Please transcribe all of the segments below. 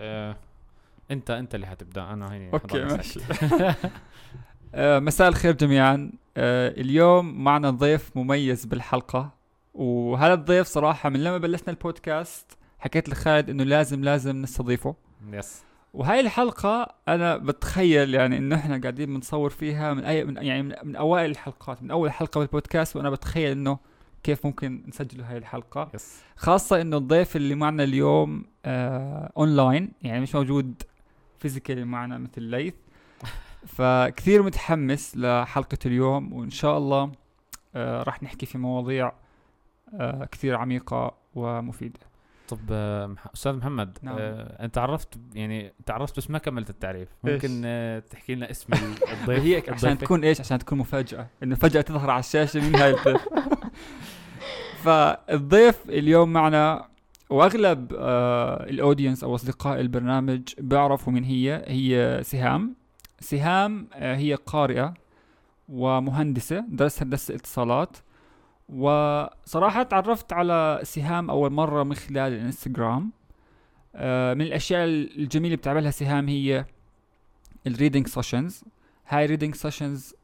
آه انت انت اللي حتبدأ. أنا هيني okay ماشي. آه، مساء الخير جميعا. آه، اليوم معنا ضيف مميز بالحلقة. وهذا الضيف صراحة من لما بلشنا البودكاست حكيت لخالد إنه لازم لازم نستضيفه. yes وهاي الحلقة أنا بتخيل يعني إنه إحنا قاعدين بنصور فيها من أي من يعني من, من أوائل الحلقات من أول حلقة بالبودكاست وأنا بتخيل إنه كيف ممكن نسجل هاي الحلقة. yes خاصة إنه الضيف اللي معنا اليوم آه أونلاين يعني مش موجود فيزيكالي معنا مثل ليث. فكثير متحمس لحلقة اليوم وإن شاء الله آه راح نحكي في مواضيع آه كثير عميقة ومفيدة. طب آه، أستاذ محمد نعم. آه أنت عرفت يعني انت عرفت بس ما كملت التعريف؟ ممكن آه تحكي لنا اسم ال- الضيف؟ هي عشان؟ تكون إيش؟ عشان تكون مفاجأة. إنه فجأة تظهر على الشاشة مين هاي الضيف؟ فالضيف اليوم معنا وأغلب آه ال audience أو أصدقاء البرنامج بيعرفوا من هي هي سهام. سهام آه هي قارئة ومهندسة درست هندسة اتصالات. وصراحة تعرفت على سهام أول مرة من خلال الإنستغرام. آه من الأشياء الجميلة اللي بتعملها سهام هي ال reading sessions هاي reading sessions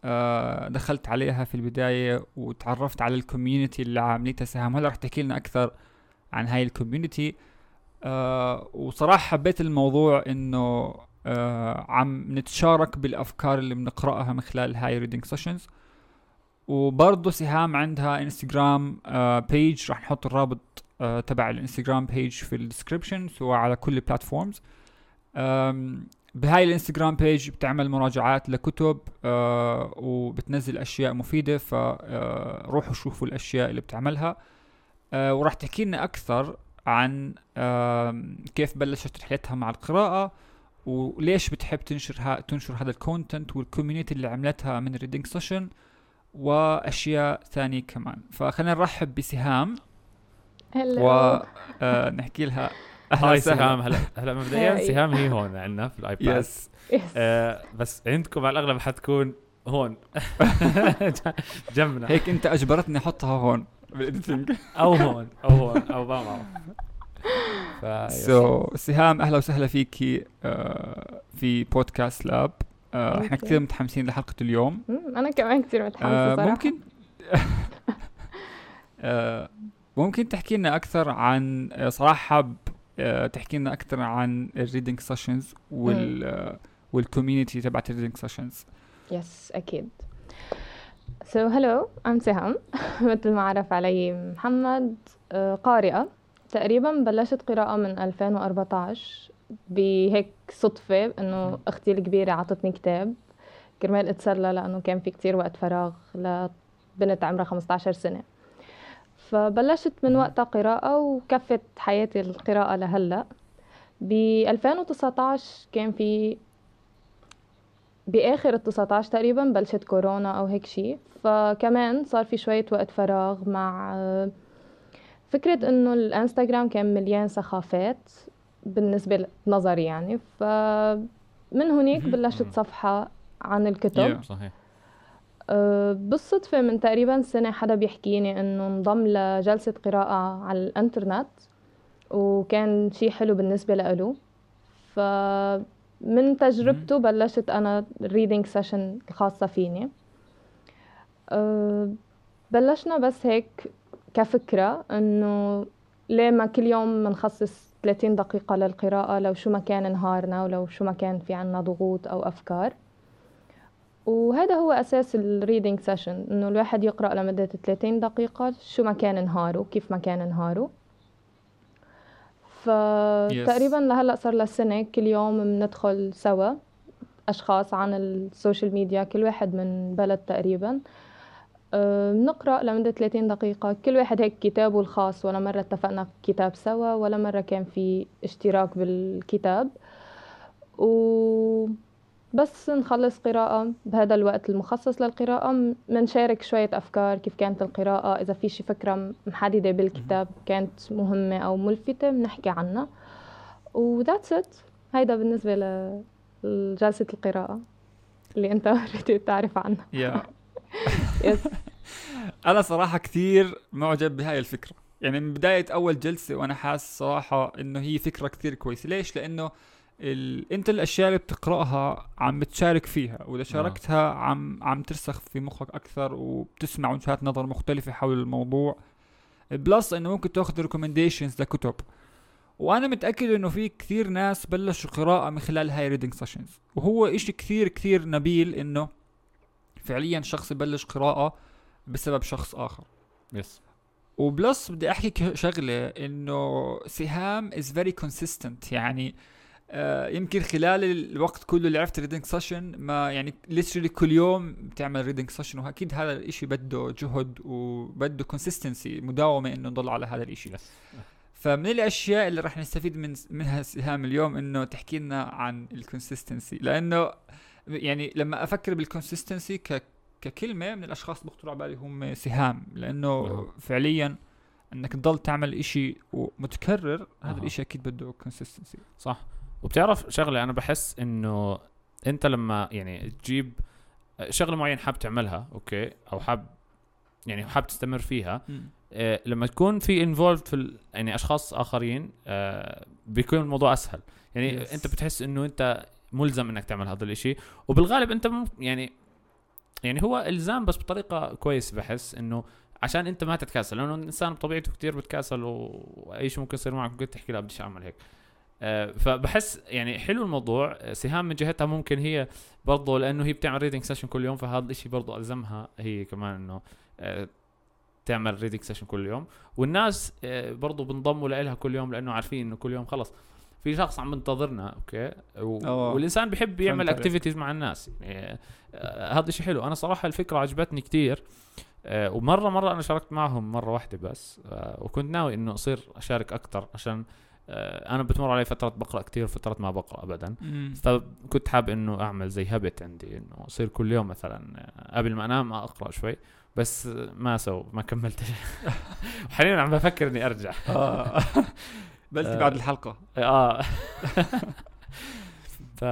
دخلت عليها في البداية وتعرفت على ال community اللي عاملتها سهام. هلا رح تحكي لنا أكثر عن هاي ال community آه وصراحة حبيت الموضوع إنه آه عم نتشارك بالأفكار اللي بنقرأها من خلال هاي reading sessions وبرضه سهام عندها انستغرام آه page راح نحط الرابط آه تبع ال Instagram page في ال description سواء على كل ال platforms بهاي ال Instagram page بتعمل مراجعات لكتب آه وبتنزل أشياء مفيدة فروحوا شوفوا الأشياء اللي بتعملها. آه وراح تحكي لنا أكثر عن آه كيف بلشت رحلتها مع القراءة وليش بتحب تنشر ها تنشر هذا ال content وال community اللي عملتها من ال reading session وأشياء ثانية كمان. فخلينا نرحب بسهام. هلا ونحكي لها أهلا hi. سهام. هلا هلا مبدئيا. سهام هي هون عندنا في ال iPad. yes آه بس عندكم على الأغلب حتكون هون. جنبنا. هيك أنت أجبرتني أحطها هون. بال editing أو هون أو هون أو ما بعرف so سهام أهلا وسهلا فيكي آه في بودكاست لاب. آه إحنا. كثير متحمسين لحلقة اليوم. أنا كمان كثير متحمسة آه صراحة. ممكن. ممكن تحكي لنا أكثر عن صراحة تحكي لنا أكثر عن ال reading sessions وال آه وال community تبعت ال reading sessions yes أكيد. So hello I'm سهام مثل ما عرف علي محمد آه، قارئة. تقريبا بلشت قراءة من 2014 بهيك صدفة إنه أختي الكبيرة عطتني كتاب. كرمال أتسلى لأنه كان في كتير وقت فراغ لبنت عمرها 15 سنة. فبلشت من وقتها قراءة وكفت حياتي القراءة لهلأ ب 2019 كان في بآخر ال 19 تقريبا بلشت كورونا أو هيك شيء فكمان صار في شوية وقت فراغ مع فكرة إنه الإنستغرام كان مليان سخافات بالنسبة لنظري يعني فمن هناك. بلشت. صفحة عن الكتب. صحيح بالصدفة من تقريبا سنة حدا بيحكيني إنه انضم لجلسة قراءة على الإنترنت وكان شي حلو بالنسبة له فمن تجربته بلشت أنا ال reading session الخاصة فيني. أه، بلشنا بس هيك كفكرة إنه ليه ما كل يوم منخصص 30 دقيقة للقراءة؟ لو شو ما كان نهارنا ولو شو ما كان في عنا ضغوط أو أفكار. وهذا هو أساس ال reading session إنه الواحد يقرأ لمدة 30 دقيقة شو ما كان نهاره كيف ما كان نهاره فتقريبا لهلأ صار لها سنة كل يوم بندخل سوا أشخاص عن السوشيال ميديا كل واحد من بلد تقريبا. أه، بنقرأ لمدة 30 دقيقة كل واحد هيك كتابه الخاص ولا مرة اتفقنا كتاب سوا ولا مرة كان في اشتراك بالكتاب. و بس نخلص قراءة بهذا الوقت المخصص للقراءة منشارك شوية أفكار كيف كانت القراءة إذا في شي فكرة محددة بالكتاب كانت مهمة أو ملفتة بنحكي عنها. و that's it. هيدا بالنسبة لجلسة القراءة اللي أنت بدي تعرف عنها. يا. يس أنا صراحة كثير معجب بهاي الفكرة. يعني من بداية أول جلسة وأنا حاسس صراحة إنه هي فكرة كثير كويسة. ليش؟ لأنه ال... انت الأشياء اللي بتقرأها عم بتشارك فيها وإذا شاركتها عم عم ترسخ في مخك أكثر وبتسمع وجهات نظر مختلفة حول الموضوع. plus إنه ممكن تأخذ recommendations لكتب. وأنا متأكد إنه في كثير ناس بلشوا قراءة من خلال هاي reading sessions وهو إشي كثير كثير نبيل إنه فعليا شخص يبلش قراءة بسبب شخص آخر. yes و plus بدي أحكي شغلة إنه سهام is very consistent يعني آه يمكن خلال الوقت كله اللي عرفت reading session ما يعني literally كل يوم بتعمل reading session وأكيد هذا الإشي بده جهد وبده consistency مداومة إنه نضل على هذا الإشي. yes فمن الأشياء اللي راح نستفيد من منها سهام اليوم إنه تحكي لنا عن ال consistency لأنه يعني لما أفكر بال consistency ك ككلمة من الأشخاص اللي بخطروا على بالي هم سهام. لأنه نعم. فعليا إنك تضل تعمل إشي ومتكرر هذا. الإشي أكيد بده consistency صح. وبتعرف شغلة أنا بحس إنه أنت لما يعني تجيب شغلة معينة حاب تعملها أوكي أو حاب يعني حاب تستمر فيها آه، لما تكون في انفولد في يعني أشخاص آخرين آه، بيكون الموضوع أسهل. يعني Yes. أنت بتحس إنه أنت ملزم إنك تعمل هذا الإشي. وبالغالب أنت يعني يعني هو إلزام بس بطريقة كويس بحس إنه عشان أنت ما تتكاسل. لأنه الانسان بطبيعته كتير بتكاسل وأي شيء ممكن يصير معك ممكن تحكي لا بديش أعمل هيك. فبحس يعني حلو الموضوع آه، سهام من جهتها ممكن هي برضه لأنه هي بتعمل reading session كل يوم فهذا الشيء برضه ألزمها هي كمان إنه آه، تعمل reading session كل يوم والناس آه، برضه بنضموا لها كل يوم لأنه عارفين إنه كل يوم خلص في شخص عم ينتظرنا أوكي و... أوه. والإنسان بيحب يعمل. activities مع الناس يعني آه، هذا شيء حلو أنا صراحة الفكرة عجبتني كتير آه، ومرة مرة أنا شاركت معهم مرة واحدة بس آه، وكنت ناوي إنه أصير أشارك أكثر عشان آه، أنا بتمر علي فترات بقرأ كتير وفترات ما بقرأ ابدا. فكنت حابب إنه أعمل زي habit عندي إنه أصير كل يوم مثلا آه، قبل ما أنام أقرأ شوي بس آه، ما so ما كملت. وحاليا عم بفكر إني أرجع. آه. آه. بعد الحلقة. آه. ف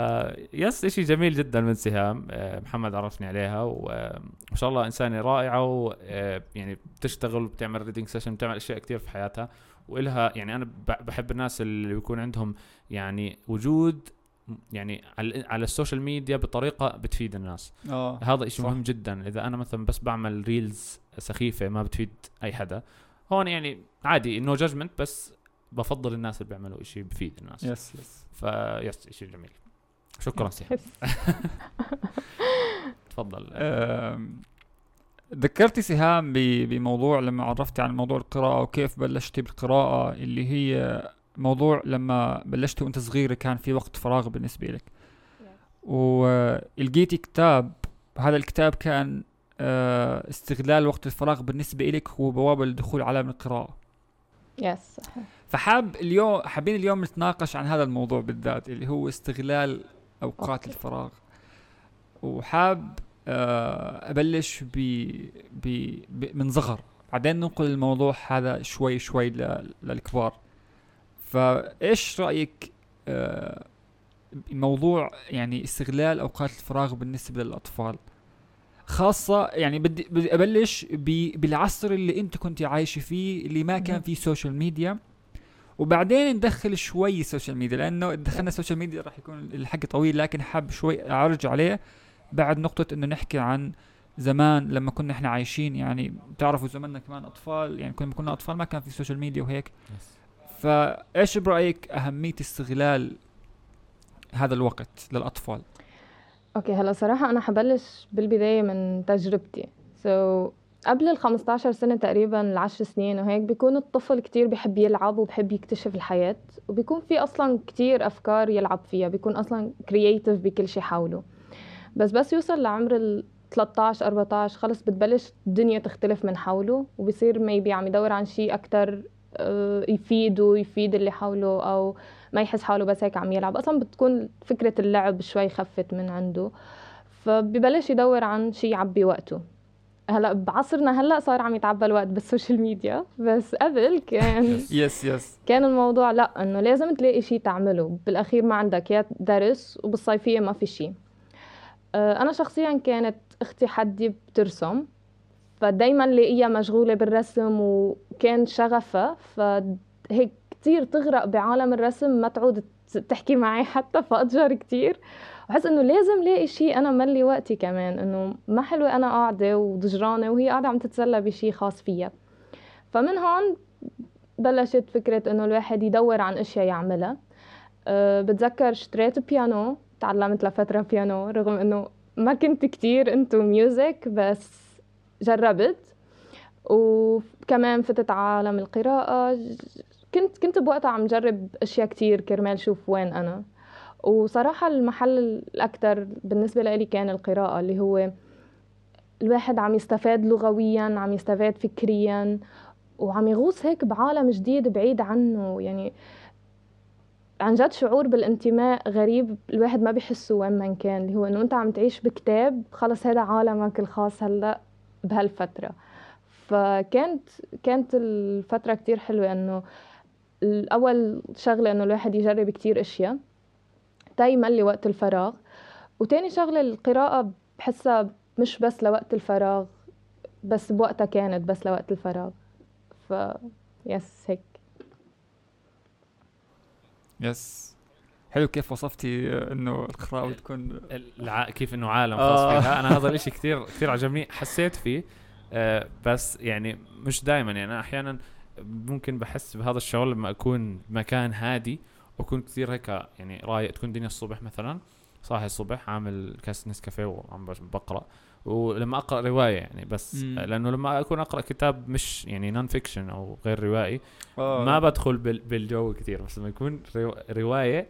yes شيء جميل جدا من سهام آه، محمد عرفني عليها وما شاء الله إنسانة رائعة ويعني بتشتغل وبتعمل reading session بتعمل أشياء كثير في حياتها. وإلها يعني أنا بحب الناس اللي بيكون عندهم يعني وجود يعني على على السوشيال ميديا بطريقة بتفيد الناس. آه هذا صح. مهم جدا. إذا أنا مثلا بس بعمل reels سخيفة ما بتفيد أي حدا هون يعني عادي no judgment بس بفضل الناس اللي بيعملوا إشي بفيد الناس. yes yes ف yes شيء جميل. شكرا سيف تفضل. ذكرتي سهام بموضوع لما عرفتي عن موضوع القراءة وكيف بلشتي بالقراءة اللي هي موضوع لما بلشتي وأنت صغيرة كان في وقت فراغ بالنسبة لك. ولقيتي كتاب هذا الكتاب كان آه، استغلال وقت الفراغ بالنسبة لك هو بوابة للدخول على عالم القراءة. yes صحيح. فحاب اليوم حابين اليوم نتناقش عن هذا الموضوع بالذات اللي هو استغلال أوقات أوكي. الفراغ. وحاب أبلش ب من صغر. بعدين ننقل الموضوع هذا شوي شوي للكبار. فإيش رأيك آه، بموضوع يعني استغلال أوقات الفراغ بالنسبة للأطفال؟ خاصة يعني بدي بدي أبلش ب- بالعصر اللي أنت كنت عايشة فيه اللي ما كان. فيه سوشيال ميديا وبعدين ندخل شوي سوشيال ميديا لأنه إذا دخلنا سوشيال ميديا راح يكون الحكي طويل لكن حاب شوي اعرج عليه. بعد نقطة إنه نحكي عن زمان لما كنا إحنا عايشين يعني بتعرفوا زماننا كمان أطفال يعني كنا كنا أطفال ما كان في سوشيال ميديا وهيك. فإيش برأيك أهمية استغلال هذا الوقت للأطفال؟ okay هلا صراحة أنا حبلش بالبداية من تجربتي. so so, قبل ال 15 سنة تقريبا العشر سنين وهيك بيكون الطفل كتير بحب يلعب وبحب يكتشف الحياة وبيكون في أصلا كتير أفكار يلعب فيها بيكون أصلا creative بكل شي حوله. بس بس يوصل لعمر ال 13 14 خلص بتبلش الدنيا تختلف من حوله وبصير maybe عم يدور عن شيء أكتر آه، يفيده يفيد اللي حوله أو ما يحس حاله بس هيك عم يلعب. أصلا بتكون فكرة اللعب شوي خفت من عنده فببلش يدور عن شيء يعبي وقته. هلأ بعصرنا هلأ صار عم يتعبى الوقت بالسوشيال ميديا بس قبل كان yes yes كان الموضوع لأ إنه لازم تلاقي شيء تعمله. بالأخير ما عندك يا درس وبالصيفية ما في شيء آه، أنا شخصيا كانت أختي حدي بترسم فدايما لاقيها مشغولة بالرسم كان شغفها فهيك كتير تغرق بعالم الرسم ما تعود تحكي معي حتى فأتجر كتير. بحس إنه لازم لاقي شيء أنا ملي وقتي كمان إنه ما حلوة أنا قاعدة وضجرانه وهي قاعدة عم تتسلى بشيء خاص فيها فمن هون بلشت فكرة إنه الواحد يدور عن إشياء يعملها. أه بتذكر اشتريت بيانو. تعلمت لفترة بيانو رغم إنه ما كنت كتير into music بس جربت. وكمان فتت عالم القراءة. كنت كنت بوقتها عم جرب أشياء كتير كرمال شوف وين أنا. وصراحة المحل الأكثر بالنسبة لي كان القراءة اللي هو الواحد عم يستفاد لغويا عم يستفاد فكريا وعم يغوص هيك بعالم جديد بعيد عنه. يعني عن جد شعور بالانتماء غريب الواحد ما بيحسه وين ما كان اللي هو إنه انت عم تعيش بكتاب خلص هذا عالمك الخاص هلأ بهالفترة. فكانت كانت الفترة كتير حلوة إنه الأول شغلة إنه الواحد يجرب كتير أشياء تا يملي وقت الفراغ وتاني شغلة القراءة بحسها مش بس لوقت الفراغ بس بوقتها كانت بس لوقت الفراغ. ف يس هيك. يس. حلو كيف وصفتي إنه القراءة بتكون الع... كيف إنه عالم خاص آه. فيها. أنا هذا الإشي كثير كثير عجبني. حسيت فيه آه بس يعني مش دائما يعني انا أحيانا ممكن بحس بهذا الشعور لما أكون بمكان هادي وأكون كثير هيك يعني رايق. تكون الدنيا الصبح مثلا صاحي الصبح عامل كاس نسكافيه وعم بقرأ. ولما أقرأ رواية يعني بس مم. لأنه لما أكون أقرأ كتاب مش يعني نون فيكشن أو غير روائي أوه. ما بدخل بالجو كثير بس لما يكون رواية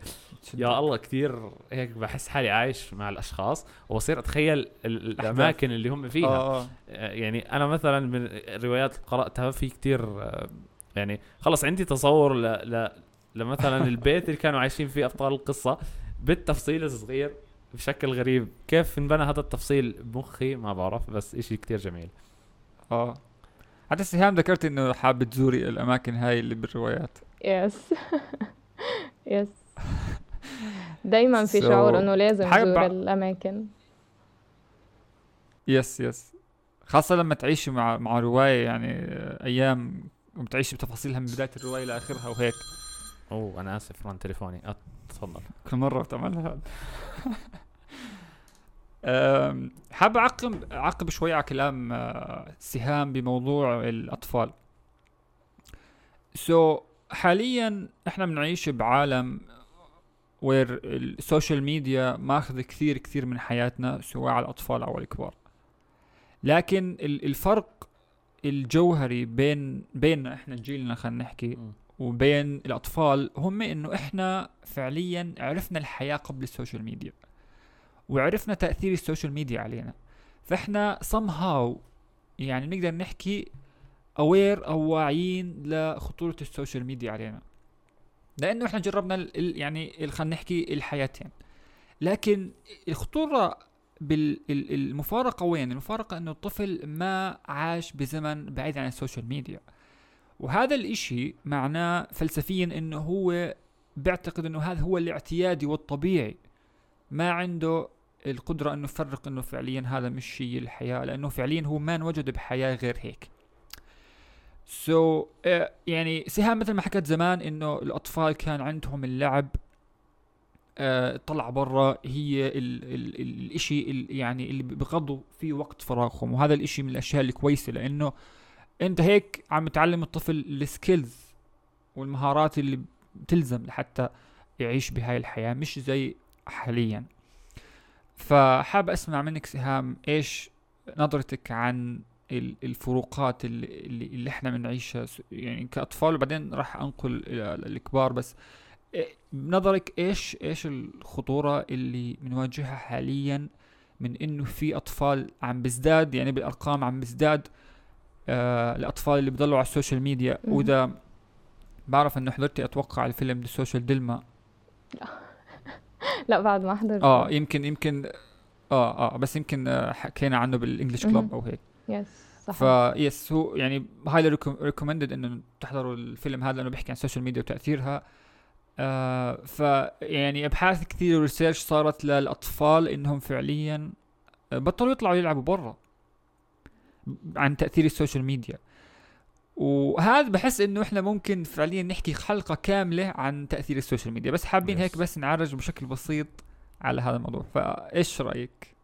يا الله كثير هيك بحس حالي عايش مع الأشخاص وبصير أتخيل الأماكن اللي هم فيها أوه. يعني أنا مثلا من الروايات اللي قرأتها في كثير يعني خلص عندي تصور ل, ل لمثلا البيت اللي كانوا عايشين فيه أبطال القصة بالتفصيل الصغير بشكل غريب. كيف انبنى هذا التفصيل بمخي؟ ما بعرف بس إشي كتير جميل. آه. حتى سهام ذكرت إنه حابة تزوري الأماكن هاي اللي بالروايات. yes yes دايما في شعور إنه لازم تزور الأماكن. yes yes خاصة لما تعيشي مع مع رواية يعني أيام وبتعيشي بتفاصيلها من بداية الرواية لاخرها وهيك. أوه أنا آسف رن تليفوني. تفضل كل مرة بتعمل هذا حاب اعقب أعقب شوي على كلام آه، سهام بموضوع الأطفال. so, so, حاليا إحنا بنعيش بعالم where ال social media ماخذ كثير كثير من حياتنا سواء على الأطفال أو الكبار. لكن الفرق الجوهري بين بيننا إحنا جيلنا خلينا نحكي وبين الأطفال هم إنه إحنا فعليا عرفنا الحياة قبل ال social media وعرفنا تأثير ال social media علينا. فإحنا somehow يعني نقدر نحكي aware أو واعيين لخطورة ال social media علينا. لأنه إحنا جربنا ال يعني خلينا نحكي الحياتين. لكن الخطورة بالمفارقه وين؟ المفارقة إنه الطفل ما عاش بزمن بعيد عن ال social media. وهذا الإشي معناه فلسفيا إنه هو بيعتقد إنه هذا هو الاعتيادي والطبيعي ما عنده القدرة انه يفرق إنه فعليا هذا مش شيء الحياة لأنه فعليا هو ما انوجد بحياة غير هيك. so, so, uh, يعني سهام مثل ما حكيت زمان إنه الأطفال كان عندهم اللعب uh, طلع برا هي ال ال ال الإشي ال يعني اللي بغضوا فيه وقت فراغهم وهذا الإشي من الأشياء الكويسة لأنه أنت هيك عم تعلم الطفل السكيلز والمهارات اللي بتلزم لحتى يعيش بهاي الحياة مش زي حاليا. فحاب أسمع منك سهام إيش نظرتك عن الفروقات اللي, اللي إحنا بنعيشها؟ يعني كأطفال وبعدين راح أنقل إلى الكبار بس. بنظرك إيش إيش الخطورة اللي بنواجهها حاليا من إنه في أطفال عم بيزداد؟ يعني بالأرقام عم بيزداد آه الأطفال اللي بضلوا على ال social media. وإذا بعرف إنه حضرتي أتوقع الفيلم ال Social Dilemma لا بعد ما حضرت آه يمكن يمكن آه آه بس يمكن آه، حكينا عنه بال English club أو هيك. yes صح. فيس هو يعني highly recommended إنه تحضروا الفيلم هذا لأنه بيحكي عن ال social media وتأثيرها. آه ف يعني أبحاث كثير و research صارت للأطفال إنهم فعليا آه، بطلوا يطلعوا يلعبوا برا عن تأثير ال social media وهذا بحس إنه إحنا ممكن فعليا نحكي حلقة كاملة عن تأثير ال social media بس حابين. هيك بس نعرج بشكل بسيط على هذا الموضوع. فإيش رأيك؟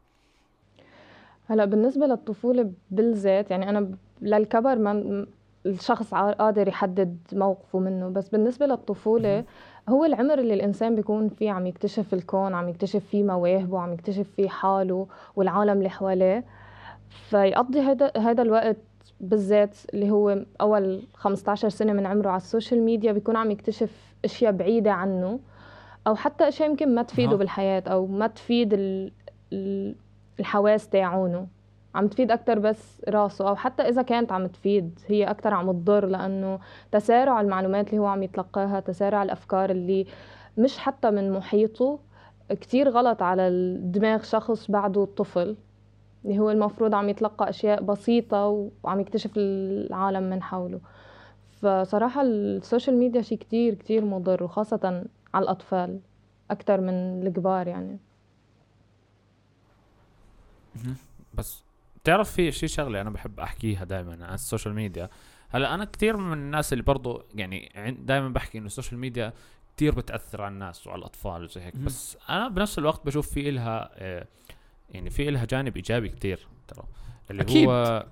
هلأ بالنسبة للطفولة بالذات يعني أنا ب- للكبر ما الشخص عا- قادر يحدد موقفه منه بس بالنسبة للطفولة هو العمر اللي الإنسان بيكون فيه عم يكتشف الكون عم يكتشف فيه مواهبه عم يكتشف فيه حاله والعالم اللي حواليه. فيقضي هذا هذا الوقت بالذات اللي هو أول 15 سنة من عمره على ال social media بيكون عم يكتشف أشياء بعيدة عنه أو حتى أشياء يمكن ما تفيده أها. بالحياة أو ما تفيد ال... ال... الحواس تاعونه. عم تفيد أكتر بس راسه أو حتى إذا كانت عم تفيد هي أكتر عم تضر لأنه تسارع المعلومات اللي هو عم يتلقاها تسارع الأفكار اللي مش حتى من محيطه. كتير غلط على الدماغ شخص بعده طفل اللي هو المفروض عم يتلقى أشياء بسيطة وعم يكتشف العالم من حوله. فصراحة ال social media شيء كتير كتير مضر وخاصة على الأطفال أكتر من الكبار يعني. بس تعرف في شيء شغلة أنا بحب أحكيها دائما عن ال social media؟ هلأ أنا كثير من الناس اللي برضو يعني دائما بحكي إنه ال social media كثير بتأثر على الناس وعلى الأطفال وزي هيك. بس أنا بنفس الوقت بشوف في إلها آه، يعني في إلها جانب إيجابي كثير ترى اللي أكيد. هو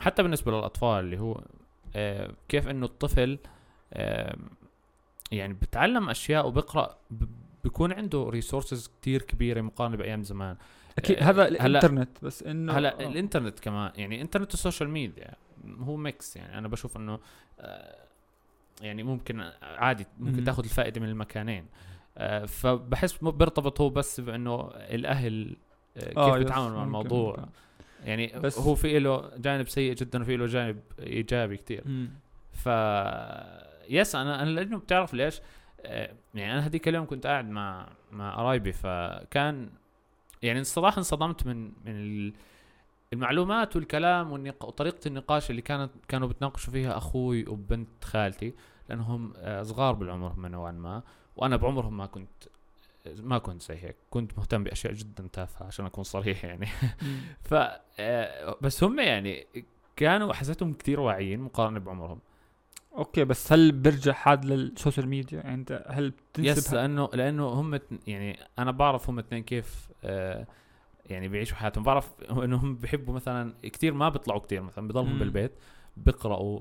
حتى بالنسبة للأطفال اللي هو آه، كيف إنه الطفل آه، يعني بتعلم أشياء وبقرأ بيكون عنده resources كتير كبيرة مقارنة بأيام زمان أكيد آه، هذا الإنترنت بس إنه هلأ آه. الإنترنت كمان يعني إنترنت وال social media هو mix يعني أنا بشوف إنه يعني ممكن عادي ممكن. تاخذ الفائدة من المكانين فبحس بيرتبط هو بس بإنه الأهل كيف آه، yes، بيتعاملوا مع الموضوع ممكن. يعني بس- هو في له جانب سيء جدا وفي له جانب إيجابي كتير مم. ف يس أنا أنا لأنه بتعرف ليش آه، يعني أنا هذيك اليوم كنت قاعد مع مع قرايبي فكان يعني الصراحة انصدمت من من ال- المعلومات والكلام والنق... وطريقة النقاش اللي كانت كانوا بتناقشوا فيها أخوي وبنت خالتي لأنهم آه، صغار بالعمر هم نوعا ما وأنا بعمرهم ما كنت ما كنت زي هيك كنت مهتم بأشياء جدا تافهة عشان أكون صريح يعني. ف آه، بس هم يعني كانوا حسيتهم كثير واعيين مقارنة بعمرهم. okay بس هل بيرجع هذا لل social media؟ يعني أنت هل yes بتنسب لأنه لأنه هم يعني أنا بعرف هم اثنين كيف آه يعني بيعيشوا حياتهم. بعرف انهم بيحبوا مثلا كثير ما بيطلعوا كثير مثلا بضلهم مم. بالبيت بيقرأوا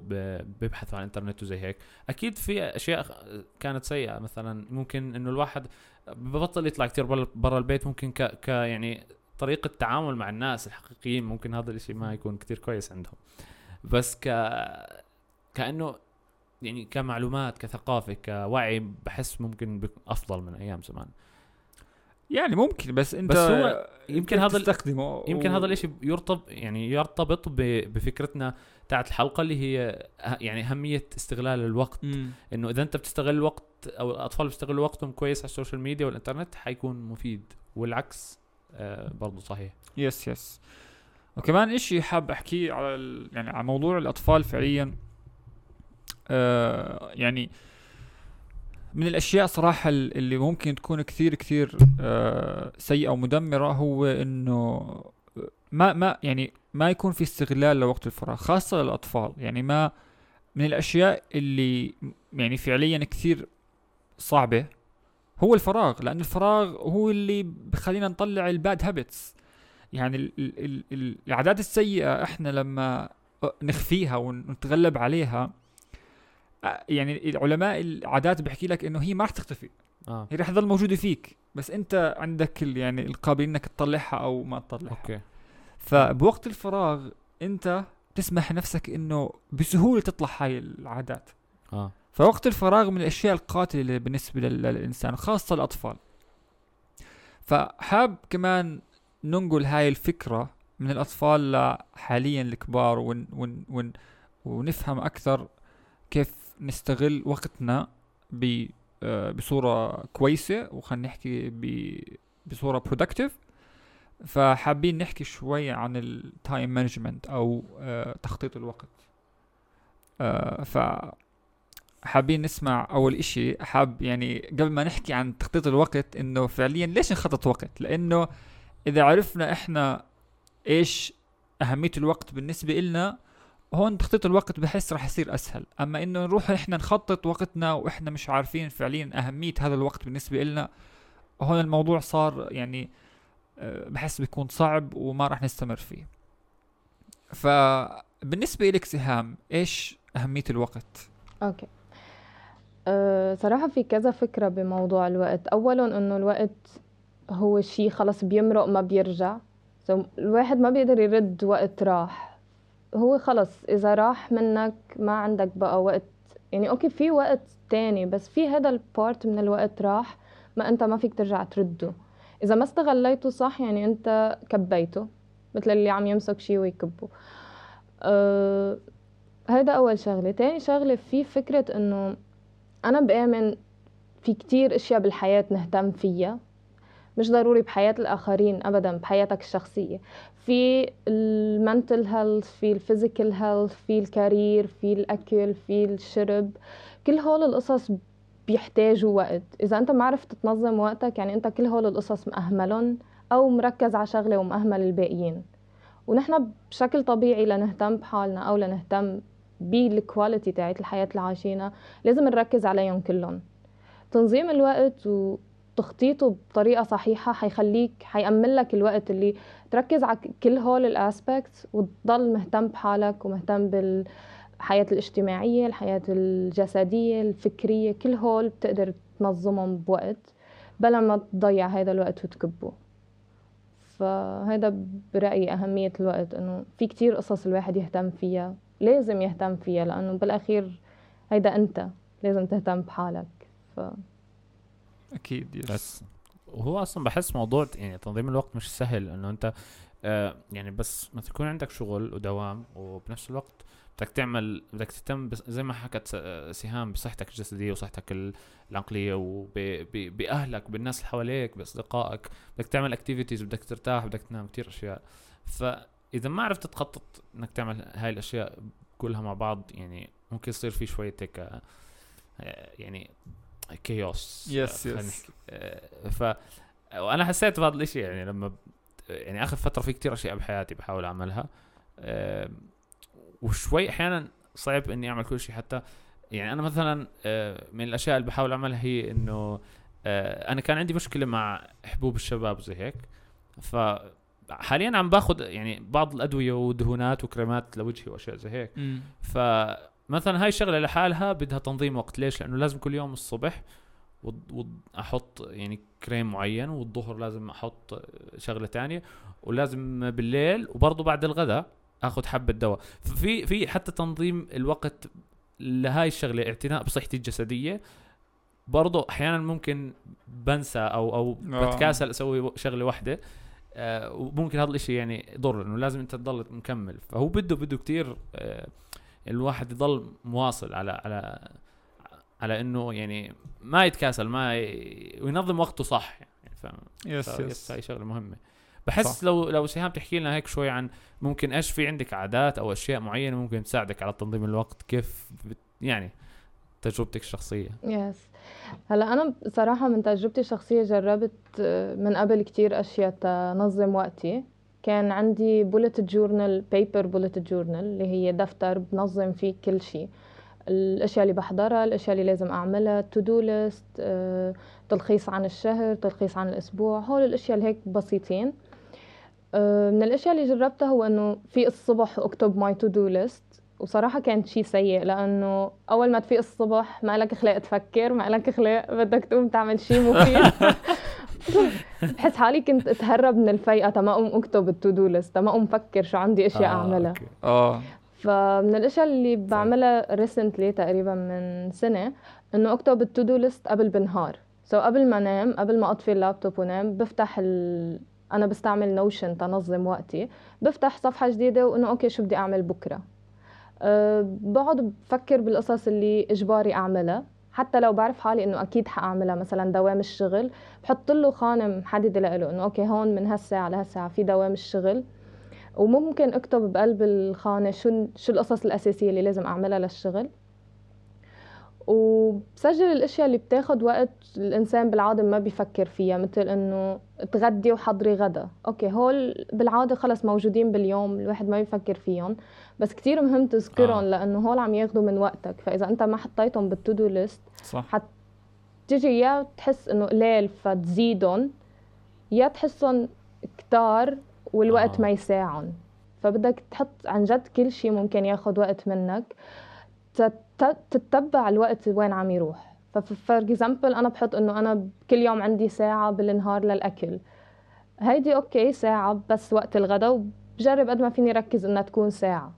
بيبحثوا عن الإنترنت وزي هيك. أكيد في أشياء كانت سيئة مثلا ممكن إنه الواحد ببطل يطلع كثير برا البيت ممكن ك, ك يعني طريقة تعامل مع الناس الحقيقيين ممكن هذا الإشي ما يكون كثير كويس عندهم. بس ك كأنه يعني كمعلومات كثقافة كوعي بحس ممكن أفضل من أيام زمان. يعني ممكن بس أنت بس هو يمكن هذا تستخدمه يمكن و- هذا الإشي يرتب يعني يرتبط بفكرتنا تاعت الحلقة اللي هي ه- يعني أهمية استغلال الوقت. إنه إذا أنت بتستغل الوقت أو الأطفال بيستغلوا وقتهم كويس على ال social media والإنترنت حيكون مفيد. والعكس آه برضو صحيح. يس يس وكمان إشي حاب أحكيه على ال... يعني على موضوع الأطفال فعليا. آه يعني من الأشياء صراحة ال- اللي ممكن تكون كثير كثير آه سيئة ومدمرة هو إنه ما ما يعني ما يكون في استغلال لوقت الفراغ خاصة للأطفال. يعني ما من الأشياء اللي يعني فعليا كثير صعبة هو الفراغ لأن الفراغ هو اللي بخلينا نطلع ال bad habits يعني ال ال ال ال العادات السيئة إحنا لما نخفيها ونتغلب عليها يعني العلماء العادات بيحكي لك إنه هي ما رح تختفي. آه. هي رح تضل موجودة فيك. بس أنت عندك يعني القابلية إنك تطلعها أو ما تطلعها. okay. فبوقت الفراغ انت تسمح نفسك انه بسهولة تطلع هاي العادات. آه. فوقت الفراغ من الأشياء القاتلة بالنسبة لل- للإنسان خاصة الأطفال. فحابة كمان ننقل هاي الفكرة من الأطفال لحالنا الكبار ون ون ون ونفهم أكثر كيف نستغل وقتنا ب آه، بصورة كويسة وخلينا نحكي بصورة productive. فحابين نحكي شوي عن ال time management أو آه، تخطيط الوقت. آه، ف حابين نسمع أول إشي. حاب يعني قبل ما نحكي عن تخطيط الوقت إنه فعليا ليش نخطط وقت؟ لأنه إذا عرفنا إحنا إيش أهمية الوقت بالنسبة إلنا هون تخطيط الوقت بحس رح يصير أسهل. أما إنه نروح إحنا نخطط وقتنا وإحنا مش عارفين فعليا أهمية هذا الوقت بالنسبة لنا هون الموضوع صار يعني آه، بحس بيكون صعب وما راح نستمر فيه. فبالنسبة لك سهام إيش أهمية الوقت؟ okay. أه صراحة في كذا فكرة بموضوع الوقت. أولا إنه الوقت هو شيء خلص بيمرق ما بيرجع. الواحد ما بيقدر يرد وقت راح. هو خلص إذا راح منك ما عندك بقى وقت. يعني okay في وقت تاني بس في هذا ال part من الوقت راح ما أنت ما فيك ترجع ترده. إذا ما استغليته صح يعني أنت كبيته مثل اللي عم يمسك شيء ويكبه. أه هذا أول شغلة. تاني شغلة في فكرة إنه أنا بآمن في كتير أشياء بالحياة نهتم فيها. مش ضروري بحياة الآخرين أبدا بحياتك الشخصية. في ال mental health في ال physical health في ال career في الأكل في الشرب. كل هول القصص بيحتاجوا وقت. إذا أنت ما عرفت تنظم وقتك يعني أنت كل هول القصص مأهملهم أو مركز على شغلة ومأهمل الباقيين. ونحن بشكل طبيعي لنهتم بحالنا أو لنهتم بال quality تاعت الحياة اللي عايشينها لازم نركز عليهم كلهم. تنظيم الوقت وتخطيطه بطريقة صحيحة حيخليك حيأمن لك الوقت اللي تركز على كل هول ال aspects وتضل مهتم بحالك ومهتم بالحياة الاجتماعية الحياة الجسدية الفكرية كل هول بتقدر تنظمهم بوقت بلا ما تضيع هذا الوقت وتكبه. فهذا برأيي أهمية الوقت إنه في كتير قصص الواحد يهتم فيها لازم يهتم فيها لأنه بالأخير هيدا أنت لازم تهتم بحالك. ف أكيد يس بس وهو أصلا بحس موضوع يعني تنظيم الوقت مش سهل إنه أنت آه يعني بس ما تكون عندك شغل ودوام وبنفس الوقت بدك تعمل بدك تهتم زي ما حكت سهام بصحتك الجسدية وصحتك العقلية وباهلك وبالناس اللي حواليك بأصدقائك. بدك تعمل activities بدك ترتاح بدك تنام كثير أشياء. فإذا ما عرفت تخطط إنك تعمل هاي الأشياء كلها مع بعض يعني ممكن يصير في شوية هيك آه، يعني chaos yes yes ف وأنا حسيت بهذا الشيء يعني لما يعني آخر فترة في كتير أشياء بحياتي بحاول أعملها. وشوي أحيانا صعب إني أعمل كل شيء. حتى يعني أنا مثلا آه، من الأشياء اللي بحاول أعملها هي إنه آه، أنا كان عندي مشكلة مع حبوب الشباب زي هيك. ف حاليا عم باخذ يعني بعض الأدوية ودهونات وكريمات لوجهي وأشياء زي هيك. فمثلا هاي الشغلة لحالها بدها تنظيم وقت. ليش؟ لأنه لازم كل يوم الصبح أحط يعني كريم معين والظهر لازم أحط شغلة تانية ولازم بالليل وبرضه بعد الغداء. آخذ حبة دواء. في في حتى تنظيم الوقت لهاي الشغلة اعتناء بصحتي الجسدية. برضو أحيانا ممكن بنسى أو أو آه. بتكاسل أسوي شغلة واحدة آه وممكن هذا الإشي يعني يضر إنه لازم أنت تضل مكمل. فهو بده بده كتير آه الواحد يضل مواصل على على على إنه يعني ما يتكاسل ما ي... وينظم وقته صح يعني فاهم؟ yes yes هاي شغلة مهمة. بحس صح. لو لو سهام تحكي لنا هيك شوي عن ممكن إيش في عندك عادات أو أشياء معينة ممكن تساعدك على تنظيم الوقت؟ كيف بت يعني تجربتك الشخصية؟ yes هلا أنا صراحة من تجربتي الشخصية جربت آه، من قبل كتير أشياء تنظم وقتي. كان عندي bullet journal paper bullet journal اللي هي دفتر بنظم فيه كل شيء. الأشياء اللي بحضرها الأشياء اللي لازم أعملها to-do list تلخيص عن الشهر تلخيص عن الأسبوع هول الأشياء اللي هيك بسيطين. من الأشياء اللي جربتها هو إنه في الصبح أكتب my to-do list وصراحة كان شيء سيء لأنه أول ما تفيق الصبح ما لك خلق تفكر ما لك خلق بدك تقوم تعمل شيء مفيد. بحس حالي كنت أتهرب من الفيقة تما أقوم أكتب ال to-do list تما أقوم فكر شو عندي أشياء آه أعملها. آه. فمن الأشياء اللي بعملها recently تقريبا من سنة إنه أكتب ال to-do list قبل بنهار. so so قبل ما أنام قبل ما أطفي اللابتوب ونام بفتح ال... أنا بستعمل Notion تنظم وقتي بفتح صفحة جديدة وإنه okay شو بدي أعمل بكرة. أه بقعد بفكر بالقصص اللي إجباري أعملها. حتى لو بعرف حالي إنه أكيد حأعملها مثلا دوام الشغل بحط له خانه محدده له إنه okay هون من هالساعة لهالساعة في دوام الشغل. وممكن أكتب بقلب الخانة شو شو القصص الأساسية اللي لازم أعملها للشغل. وبسجل الأشياء اللي بتاخد وقت الإنسان بالعاده ما بيفكر فيها مثل إنه تغدي وحضري غدا. أوكي هول بالعاده خلص موجودين باليوم الواحد ما بيفكر فيهم. بس كتير مهم تذكرهم آه. لأنه هول عم ياخذوا من وقتك. فإذا أنت ما حطيتهم بالتودو ليست صح. حت تيجي يا تحس إنه قليل فتزيدهم يا تحسهم كتار والوقت آه. ما يساعهن فبدك تحط عن جد كل شيء ممكن ياخد وقت منك. تتبع الوقت وين عم يروح. ف for example أنا بحط إنه أنا كل يوم عندي ساعة بالنهار للأكل. هيدي okay ساعة بس وقت الغداء وبجرب قد ما فيني ركز إنها تكون ساعة.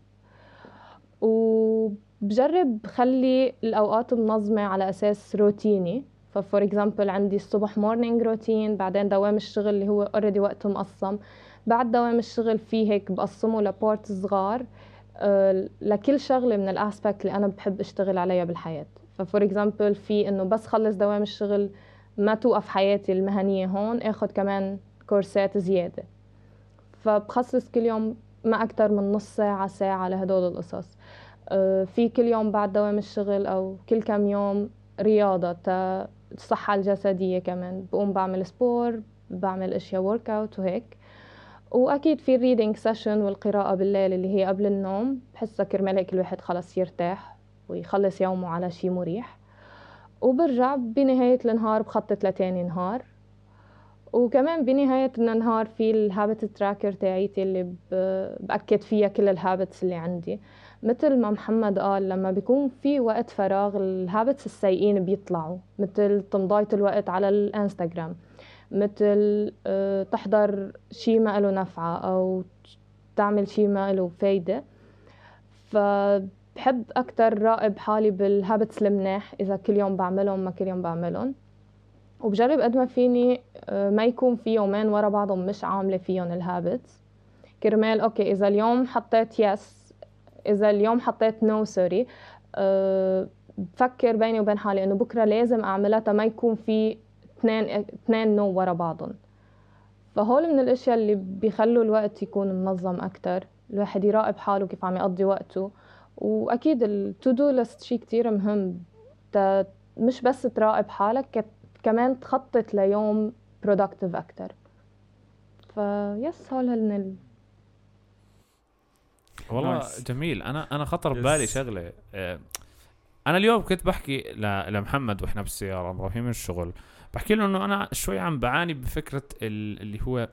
وبجرب خلي الأوقات منظمة على أساس روتيني. ف for example عندي الصبح morning routine بعدين دوام الشغل اللي هو already وقته مقسم. بعد دوام الشغل في هيك بقسمه ل part صغار. لكل شغلة من ال aspect اللي أنا بحب أشتغل عليها بالحياة. ف for example في إنه بس خلص دوام الشغل ما توقف حياتي المهنية هون آخذ كمان كورسات زيادة. فبخصص كل يوم ما أكثر من نص ساعة ساعة لهدول القصص. آه، في كل يوم بعد دوام الشغل أو كل كم يوم رياضة الصحة الجسدية كمان. بقوم بعمل sport بعمل أشياء workout وهيك. وأكيد في ال reading session والقراءة بالليل اللي هي قبل النوم بحسها كرمال هيك الواحد خلص يرتاح ويخلص يومه على شيء مريح. وبرجع بنهاية النهار بخطط لتاني نهار. وكمان بنهاية النهار في ال habit tracker تاعيتي اللي بأكد فيها كل ال habits اللي عندي. مثل ما محمد قال لما بيكون في وقت فراغ ال habits السيئين بيطلعوا. مثل تمضية الوقت على الانستغرام. مثل آه، تحضر شيء ما له نفعة أو تعمل شيء ما له فايدة. فبحب أكتر راقب حالي بال habits المناح إذا كل يوم بعملهم ما كل يوم بعملهم. وبجرب قد ما فيني آه، ما يكون في يومين ورا بعضهم مش عاملة فيهم ال habits كرمال okay إذا اليوم حطيت yes إذا اليوم حطيت no sorry بفكر بيني وبين حالي إنه بكرة لازم أعملها تا ما يكون في اثنين اثنين no ورا بعضهم. فهول من الأشياء اللي بيخلوا الوقت يكون منظم أكتر. الواحد يراقب حاله كيف عم يقضي وقته. وأكيد ال to-do list شيء كتير مهم. مش بس تراقب حالك كت- كمان تخطط ليوم productive أكتر. ف yes هول هن ال... والله Nice. جميل. أنا أنا خطر Yes. ببالي شغلة. آه، أنا اليوم كنت بحكي ل- لمحمد وإحنا بالسيارة رايحين من الشغل. بحكي له إنه أنا شوي عم بعاني بفكرة ال- اللي هو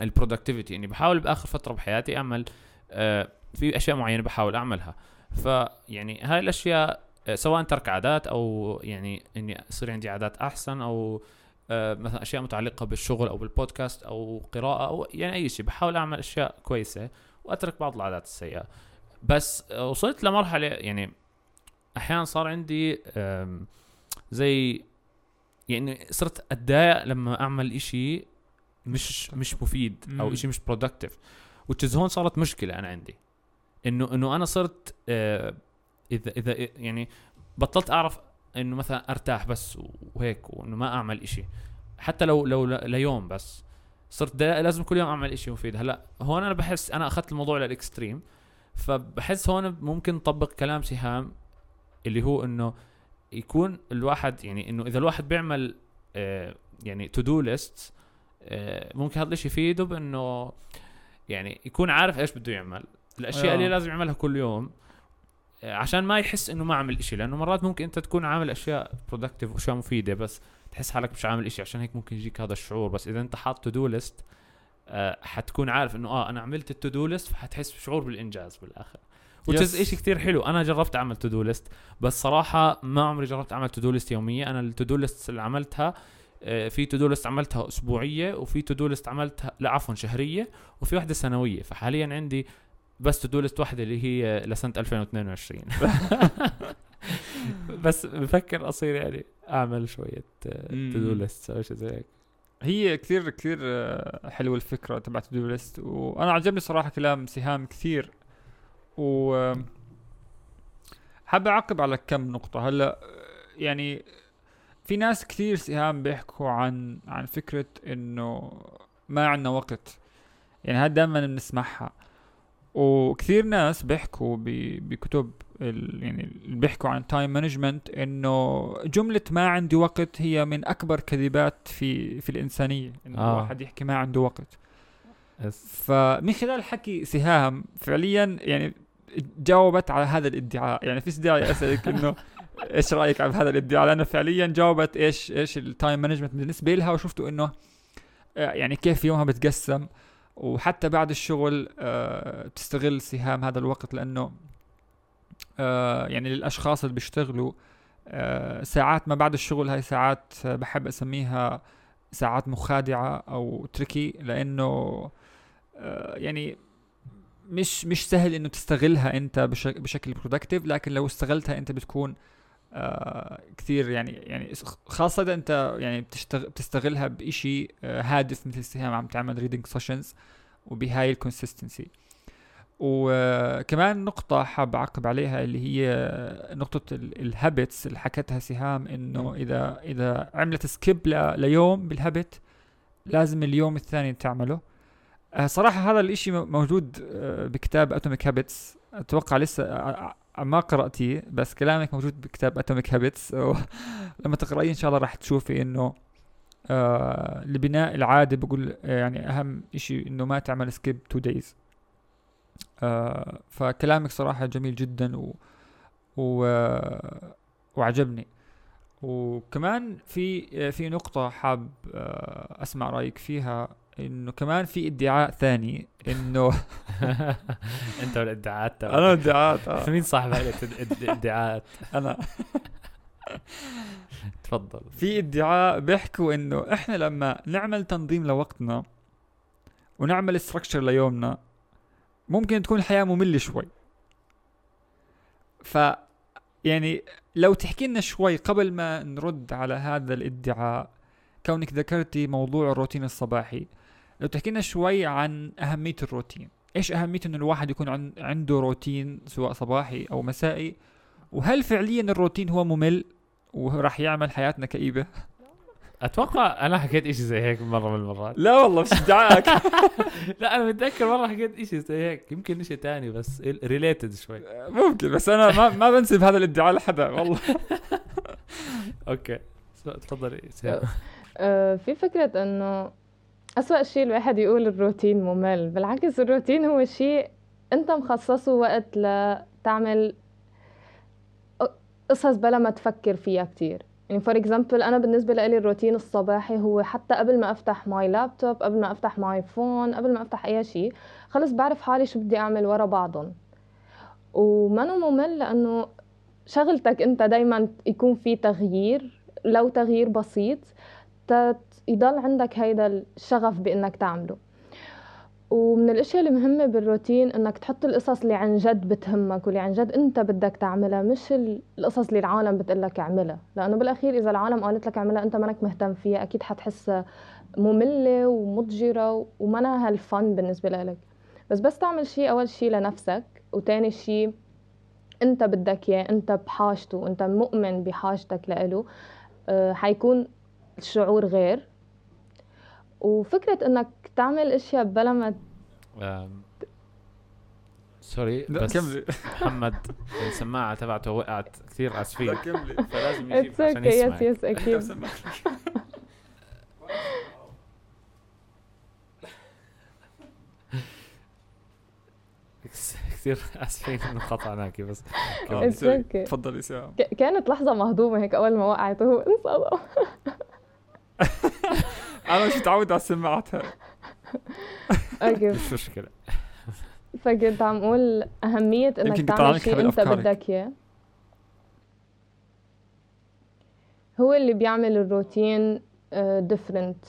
ال productivity اني بحاول بآخر فترة بحياتي أعمل آه، في أشياء معينة بحاول أعملها. فيعني هاي الأشياء آه، سواء ترك عادات أو يعني إني يصير عندي عادات أحسن أو آه، مثلا أشياء متعلقة بالشغل أو بالبودكاست أو قراءة أو يعني أي شيء بحاول أعمل أشياء كويسة وأترك بعض العادات السيئة. بس وصلت لمرحلة يعني أحيانا صار عندي زي يعني صرت أتضايق لما أعمل إشي مش مش مفيد أو. إشي مش برودكتيف وتشز هون صارت مشكلة أنا عندي. انه إنه أنا صرت آه، اذا إذا يعني بطلت أعرف إنه مثلا أرتاح بس وهيك وإنه ما أعمل إشي. حتى لو لو ليوم بس. صرت لازم كل يوم أعمل إشي مفيد. هلأ هون أنا بحس أنا أخذت الموضوع للإكستريم. فبحس هون ممكن نطبق كلام سهام اللي هو إنه يكون الواحد يعني إنه إذا الواحد بيعمل آه يعني to-do list آه ممكن هذا الشيء يفيده بإنه يعني يكون عارف إيش بده يعمل. الأشياء آه. اللي لازم يعملها كل يوم آه، عشان ما يحس إنه ما عمل إشي لأنه مرات ممكن أنت تكون عامل أشياء productive وأشياء مفيدة بس تحس حالك مش عامل إشي عشان هيك ممكن يجيك هذا الشعور. بس إذا أنت حاط to-do list حتكون عارف إنه آه أنا عملت ال to-do list فحتحس بشعور بالإنجاز بالآخر. Yes. إشي كتير حلو. أنا جربت أعمل to-do list بس صراحة ما عمري جربت أعمل to-do list يومية. أنا ال to-do list اللي عملتها آه، في to-do list عملتها أسبوعية وفي to-do list عملتها لا عفوا شهرية وفي واحدة سنوية. فحاليا عندي بس to-do list واحدة اللي هي لسنة 2022 بس بفكر أصير يعني أعمل شوية to-do. list أو شيء زي هيك. هي كثير كثير آه، حلوة الفكرة تبعت to list وأنا عجبني صراحة كلام سهام كثير و حابب أعقب على كم نقطة. هلأ يعني في ناس كثير سهام بيحكوا عن عن فكرة إنه ما عندنا وقت. يعني هاد دائما بنسمعها. وكثير ناس بيحكوا بكتب ال- يعني اللي بيحكوا عن time management إنه جملة ما عندي وقت هي من أكبر كذبات في في الإنسانية إنه آه. الواحد يحكي ما عنده وقت. فمن خلال حكي سهام فعليا يعني جاوبت على هذا الادعاء. يعني في داعي أسألك إنه إيش رأيك على هذا الادعاء؟ لأنه فعليا جاوبت إيش إيش ال time management بالنسبة لها وشفتوا إنه آه، يعني كيف يومها بتقسم. وحتى بعد الشغل آه، بتستغل سهام هذا الوقت لأنه آه، يعني للأشخاص اللي بيشتغلوا آه، ساعات ما بعد الشغل هاي ساعات آه، بحب أسميها ساعات مخادعة أو tricky لأنه آه، يعني مش مش سهل إنه تستغلها أنت بشك بشكل productive لكن لو استغلتها أنت بتكون آه كثير يعني يعني خاصة إذا أنت يعني بتشتغل بتستغلها بإشي آه هادف مثل سهام عم تعمل reading sessions وبهاي ال consistency وكمان نقطة حاب أعقب عليها اللي هي نقطة ال habits اللي حكتها سهام إنه إذا إذا عملت skip ليوم بال habit لازم اليوم الثاني تعمله. آه، صراحة هذا الإشي موجود آه، بكتاب Atomic Habits أتوقع لسه آه، آه، ما قرأتيه بس كلامك موجود بكتاب Atomic Habits لما تقرأيه إن شاء الله راح تشوفي إنه آه لبناء العادة بقول آه، يعني أهم إشي إنه ما تعمل skip two days آه فكلامك صراحة جميل جدا و, و آه، وعجبني. وكمان في آه، في نقطة حاب آه، أسمع رأيك فيها. إنه كمان في ادعاء ثاني إنه أنت والادعاءات تبعك. أنا ادعاءات آه. مين صاحب الادعاءات أنا تفضل في ادعاء بيحكوا إنه إحنا لما نعمل تنظيم لوقتنا ونعمل استراكشر ليومنا ممكن تكون الحياة مملة شوي ف يعني لو تحكي لنا شوي قبل ما نرد على هذا الادعاء كونك ذكرتي موضوع الروتين الصباحي لو تحكي لنا شوي عن أهمية الروتين. إيش أهمية إنه الواحد يكون عن عنده روتين سواء صباحي أو مسائي؟ وهل فعليا الروتين هو ممل وراح يعمل حياتنا كئيبة؟ أتوقع أنا حكيت إشي زي هيك مرة من المرات. لا والله مش ادعاءك لا أنا متذكر مرة حكيت إشي زي هيك. يمكن إشي تاني بس related شوي. ممكن بس أنا ما ما بنسب هذا الادعاء لحدا والله. Okay. تفضلي. آه، في فكرة إنه أسوأ شيء الواحد يقول الروتين ممل بالعكس الروتين هو شيء أنت مخصصه وقت لتعمل قصص بلا ما تفكر فيها كتير. يعني for example أنا بالنسبة لي الروتين الصباحي هو حتى قبل ما أفتح my laptop قبل ما أفتح my phone قبل ما أفتح أي شيء خلص بعرف حالي شو بدي أعمل ورا بعضهم. ومنه ممل لأنه شغلتك أنت دايما يكون في تغيير لو تغيير بسيط يضل عندك هيدا الشغف بإنك تعمله. ومن الأشياء المهمة بالروتين إنك تحط القصص اللي عن جد بتهمك واللي عن جد أنت بدك تعملها مش ال- القصص اللي العالم بتقلك اعملها. لأنه بالأخير إذا العالم قالت لك اعملها أنت منك مهتم فيها أكيد حتحسها مملة ومضجرة ومنها هال fun بالنسبة لك بس بس تعمل شيء أول شيء لنفسك وتاني شيء أنت بدك إياه أنت بحاجته أنت مؤمن بحاجتك لإله آه، حيكون الشعور غير. وفكرة إنك تعمل أشياء بلا ما sorry بس كملي. محمد السماعة تبعته وقعت كثير اسفين كملي. فلازم يجيب عشان okay yes يسمع yes أكيد كثير اسفين انه قطعناكي بس okay تفضلي سهام كانت لحظة مهضومة هيك أول ما وقعت وهو انصدم. أنا مش متعود على السماعات هاي. Okay. مش مشكلة. فكنت عم أقول أهمية إنك تعمل شيء أنت. بدك إياه. هو اللي بيعمل الروتين different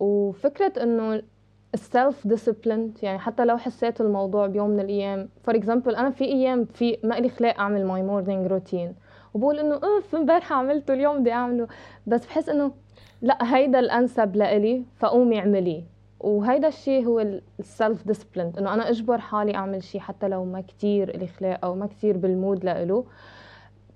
وفكرة إنه ال self discipline يعني حتى لو حسيت الموضوع بيوم من الأيام for example أنا في أيام في ما لي خلاق أعمل my morning routine وبقول إنه أوف امبارح عملته اليوم بدي أعمله. بس بحس إنه لا هيدا الأنسب لإلي فقومي اعمليه وهيدا الشيء هو ال self discipline إنه أنا أجبر حالي أعمل شيء حتى لو ما كتير لي خلاق أو ما كتير بال mood لإله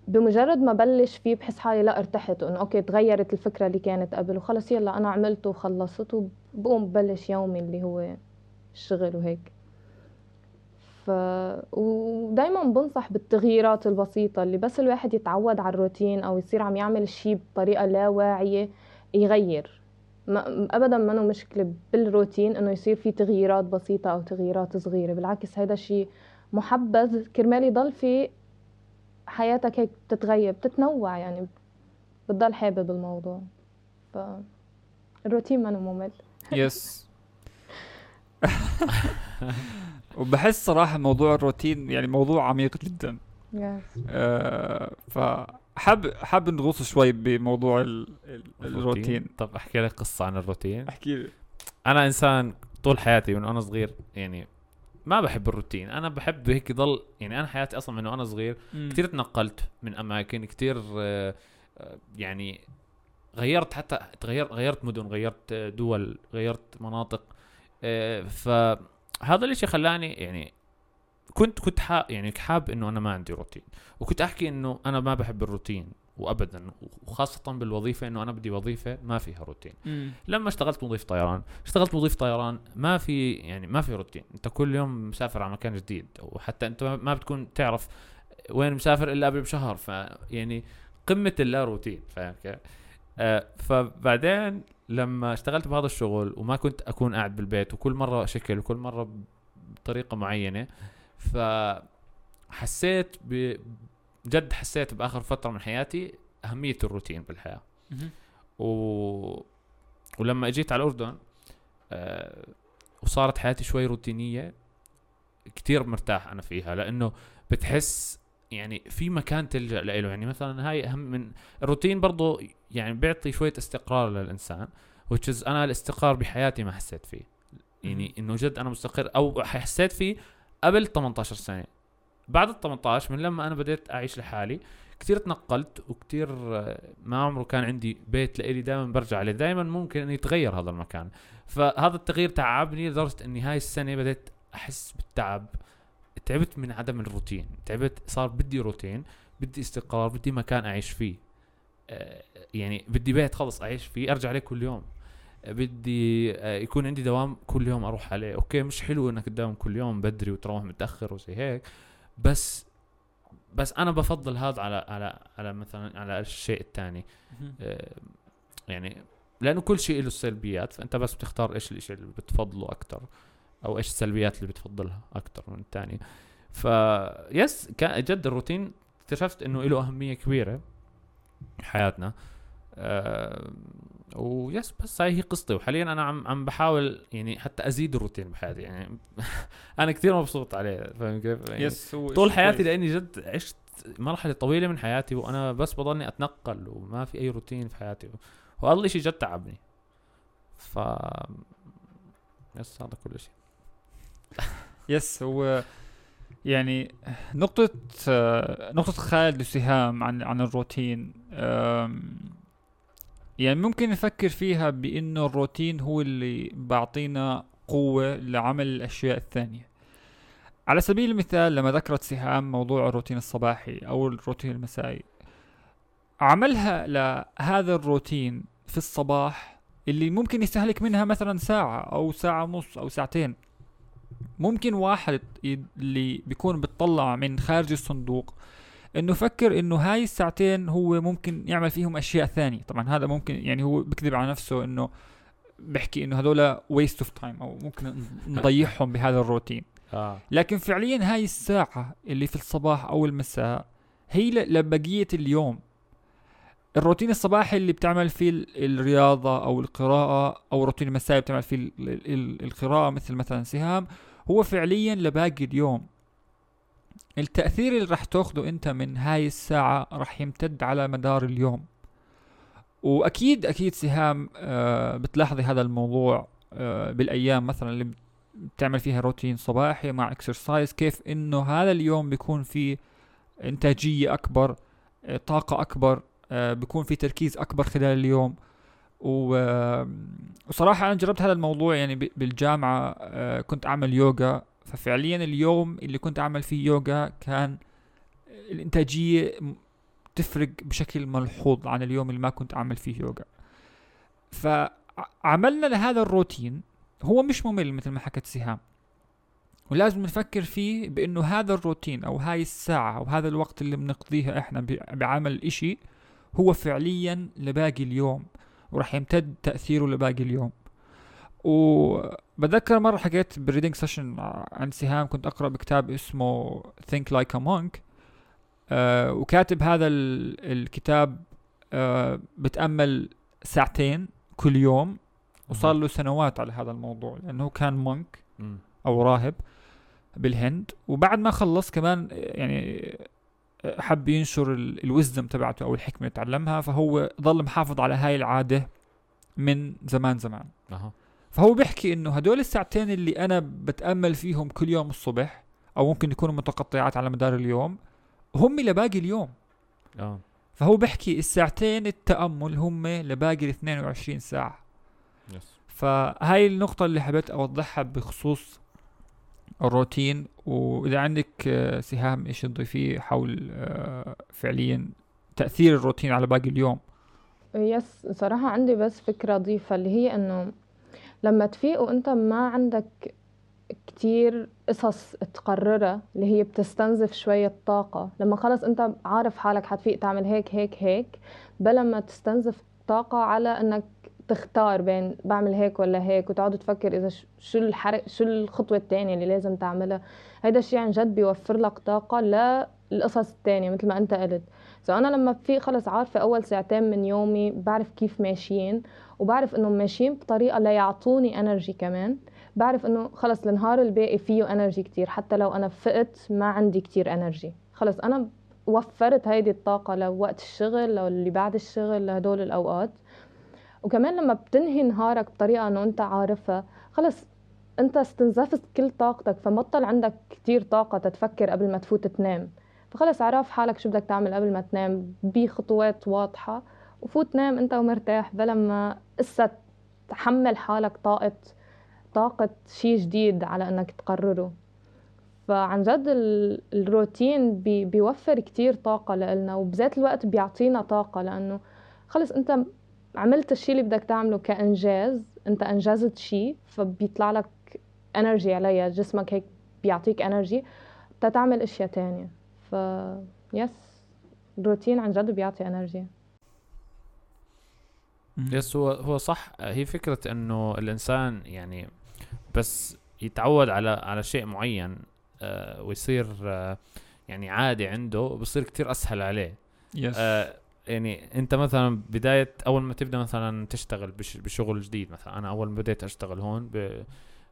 بمجرد ما بلش فيه بحس حالي لا ارتحت انه okay تغيرت الفكرة اللي كانت قبل وخلص يلا أنا عملته وخلصت وبقوم ببلش يومي اللي هو الشغل وهيك. ف ودايما بنصح بالتغييرات البسيطة اللي بس الواحد يتعود على الروتين أو يصير عم يعمل شيء بطريقة لا واعية. يغير. ما ابدا منه مشكلة بالروتين إنه يصير في تغييرات بسيطة أو تغييرات صغيرة بالعكس هذا شيء محبذ. كرمال يضل في حياتك هيك تتغير بتتنوع يعني بتضل حابب الموضوع. ف الروتين منه ممل. يس وبحس صراحة موضوع الروتين يعني موضوع عميق جدا. آه فحاب حاب نغوص شوي بموضوع ال ال الروتين. طب احكي لك قصة عن الروتين. احكي لي. أنا إنسان طول حياتي من وأنا صغير يعني ما بحب الروتين. أنا بحب هيك يضل يعني أنا حياتي أصلا من وأنا صغير كثير تنقلت من أماكن كثير آه، آه، يعني غيرت حتى تغيرت غيرت مدن غيرت دول غيرت مناطق. آه، فهذا الإشي خلاني يعني كنت كنت حاب يعني حاب إنه أنا ما عندي روتين وكنت أحكي إنه أنا ما بحب الروتين وابدا وخاصة بالوظيفة إنه أنا بدي وظيفة ما فيها روتين مم. لما اشتغلت مضيف طيران اشتغلت مضيف طيران ما في يعني ما في روتين أنت كل يوم مسافر على مكان جديد وحتى أنت ما بتكون تعرف وين مسافر إلا قبل بشهر فيعني قمة اللا روتين فاهم كيف؟ آه فبعدين لما اشتغلت بهذا الشغل وما كنت أكون قاعد بالبيت وكل مرة شكل وكل مرة بطريقة معينة فحسيت ب جد حسيت بآخر فترة من حياتي أهمية الروتين بالحياة. و... ولما إجيت على الأردن آه وصارت حياتي شوي روتينية كتير مرتاح أنا فيها لأنه بتحس يعني في مكان تلجأ له. يعني مثلا هاي أهم من الروتين برضه يعني بيعطي شوية استقرار للإنسان which أنا الاستقرار بحياتي ما حسيت فيه. يعني إنه جد أنا مستقر أو حسيت فيه قبل 18 سنة. بعد ال 18 من لما أنا بديت أعيش لحالي كثير تنقلت وكثير ما عمره كان عندي بيت لإلي دائما برجع عليه. دائما ممكن انه يتغير هذا المكان. فهذا التغيير تعبني لدرجة إني هاي السنة بديت أحس بالتعب. تعبت من عدم الروتين. تعبت صار بدي روتين بدي استقرار بدي مكان أعيش فيه. آه، يعني بدي بيت خلص أعيش فيه أرجع عليه كل يوم. بدي آه، يكون عندي دوام كل يوم أروح عليه. okay مش حلو إنك تداوم كل يوم بدري وتروح متأخر وزي هيك بس بس أنا بفضل هذا على على على مثلا على الشيء الثاني آه، يعني لأنه كل شيء له سلبيات فأنت بس بتختار إيش الشيء اللي بتفضله أكثر أو إيش السلبيات اللي بتفضلها أكثر من الثاني ف يس كان جد الروتين اكتشفت إنه له أهمية كبيرة بحياتنا أه ويس بس هاي هي قصتي. وحاليا أنا عم عم بحاول يعني حتى أزيد الروتين بحياتي. يعني أنا كثير مبسوط عليه فاهم كيف؟ يعني يس طول حياتي لأني جد عشت مرحلة طويلة من حياتي وأنا بس بضلني أتنقل وما في أي روتين في حياتي. وهذا الشيء جد تعبني. ف يس هذا كل شيء يس هو يعني نقطة نقطة خالد وسهام عن عن الروتين. يعني ممكن نفكر فيها بإنه الروتين هو اللي بعطينا قوة لعمل الأشياء الثانية. على سبيل المثال لما ذكرت سهام موضوع الروتين الصباحي أو الروتين المسائي عملها لهذا الروتين في الصباح اللي ممكن يستهلك منها مثلا ساعة أو ساعة ونص أو ساعتين. ممكن واحد اللي بيكون بتطلع من خارج الصندوق إنه فكر إنه هاي الساعتين هو ممكن يعمل فيهم أشياء ثانية. طبعا هذا ممكن يعني هو بكذب على نفسه إنه بحكي إنه هذول waste of time أو ممكن نضيعهم بهذا الروتين. آه. لكن فعليا هاي الساعة اللي في الصباح أو المساء هي لبقية اليوم. الروتين الصباحي اللي بتعمل فيه الرياضة أو القراءة أو الروتين المسائي بتعمل فيه القراءة مثل مثلا سهام هو فعليا لباقي اليوم. التأثير اللي راح تاخده انت من هاي الساعة راح يمتد على مدار اليوم. واكيد أكيد سهام آه بتلاحظي هذا الموضوع آه بالأيام مثلا اللي بتعمل فيها روتين صباحي مع اكسرسايز كيف إنه هذا اليوم بيكون فيه إنتاجية أكبر آه طاقة أكبر آه بيكون في تركيز أكبر خلال اليوم. وصراحة أنا جربت هذا الموضوع يعني بالجامعة آه، كنت أعمل يوغا ففعليا اليوم اللي كنت أعمل فيه يوغا كان الإنتاجية تفرق بشكل ملحوظ عن اليوم اللي ما كنت أعمل فيه يوغا. فعملنا لهذا الروتين هو مش ممل مثل ما حكت سهام. ولازم نفكر فيه بأنه هذا الروتين أو هاي الساعة أو هذا الوقت اللي بنقضيها إحنا بعمل إشي هو فعليا لباقي اليوم وراح يمتد تأثيره لباقي اليوم. وبتذكر مرة حكيت بال reading session عن سهام كنت أقرأ بكتاب اسمه Think Like a Monk. آه وكاتب هذا ال- الكتاب آه بتأمل ساعتين كل يوم وصار له سنوات على هذا الموضوع لأنه كان مونك. أو راهب بالهند. وبعد ما خلص كمان يعني حب ينشر الوزدم تبعته أو الحكمة اللي تعلمها فهو ضل محافظ على هاي العادة من زمان زمان. أها. فهو بيحكي إنه هدول الساعتين اللي أنا بتأمل فيهم كل يوم الصبح أو ممكن يكونوا متقطعات على مدار اليوم هم لباقي اليوم. آه. فهو بيحكي الساعتين التأمل هم لباقي ال 22 ساعة. يس فهاي النقطة اللي حبيت أوضحها بخصوص الروتين وإذا عندك آه، سهام إيش تضيفيه حول آه، فعليا تأثير الروتين على باقي اليوم. يس صراحة عندي بس فكرة أضيفها اللي هي إنه لما تفيق وأنت ما عندك كتير قصص تقررها اللي هي بتستنزف شوية طاقة لما خلص أنت عارف حالك حتفيق تعمل هيك هيك هيك بلا ما تستنزف طاقة على إنك تختار بين بعمل هيك ولا هيك وتقعد تفكر إذا ش- شو الحرق شو الخطوة التانية اللي لازم تعملها. هيدا الشيء عن جد بيوفر لك طاقة للقصص التانية مثل ما أنت قلت. سو أنا لما في خلص عارفة أول ساعتين من يومي بعرف كيف ماشيين وبعرف إنه ماشيين بطريقة ليعطوني energy كمان. بعرف إنه خلص النهار الباقي فيه energy كتير حتى لو أنا فقت ما عندي كتير energy خلص أنا وفرت هيدي الطاقة لوقت الشغل لو اللي بعد الشغل لهدول الأوقات. وكمان لما بتنهي نهارك بطريقة إنه أنت عارفها خلص أنت استنزفت كل طاقتك فبطل عندك كتير طاقة تتفكر قبل ما تفوت تنام. فخلص عرف حالك شو بدك تعمل قبل ما تنام. بخطوات واضحة. وفوت نام انت ومرتاح. بلا ما قصة تحمل حالك طاقة طاقة شيء جديد على انك تقرره. فعن جد ال- الروتين بي بيوفر كتير طاقة لإلنا وبذات الوقت بيعطينا طاقة. لأنه خلص أنت عملت الشيء اللي بدك تعمله كإنجاز أنت أنجزت شيء فبيطلع لك energy عليها جسمك هيك بيعطيك energy تتعمل أشياء تانية. ف yes الروتين عن جد بيعطي energy yes هو هو صح. هي فكرة إنه الإنسان يعني بس يتعود على على شيء معين آه ويصير آه يعني عادي عنده بصير كتير أسهل عليه. yes آه يعني أنت مثلا بداية أول ما تبدأ مثلا تشتغل بش بشغل جديد مثلا أنا أول ما بديت أشتغل هون ب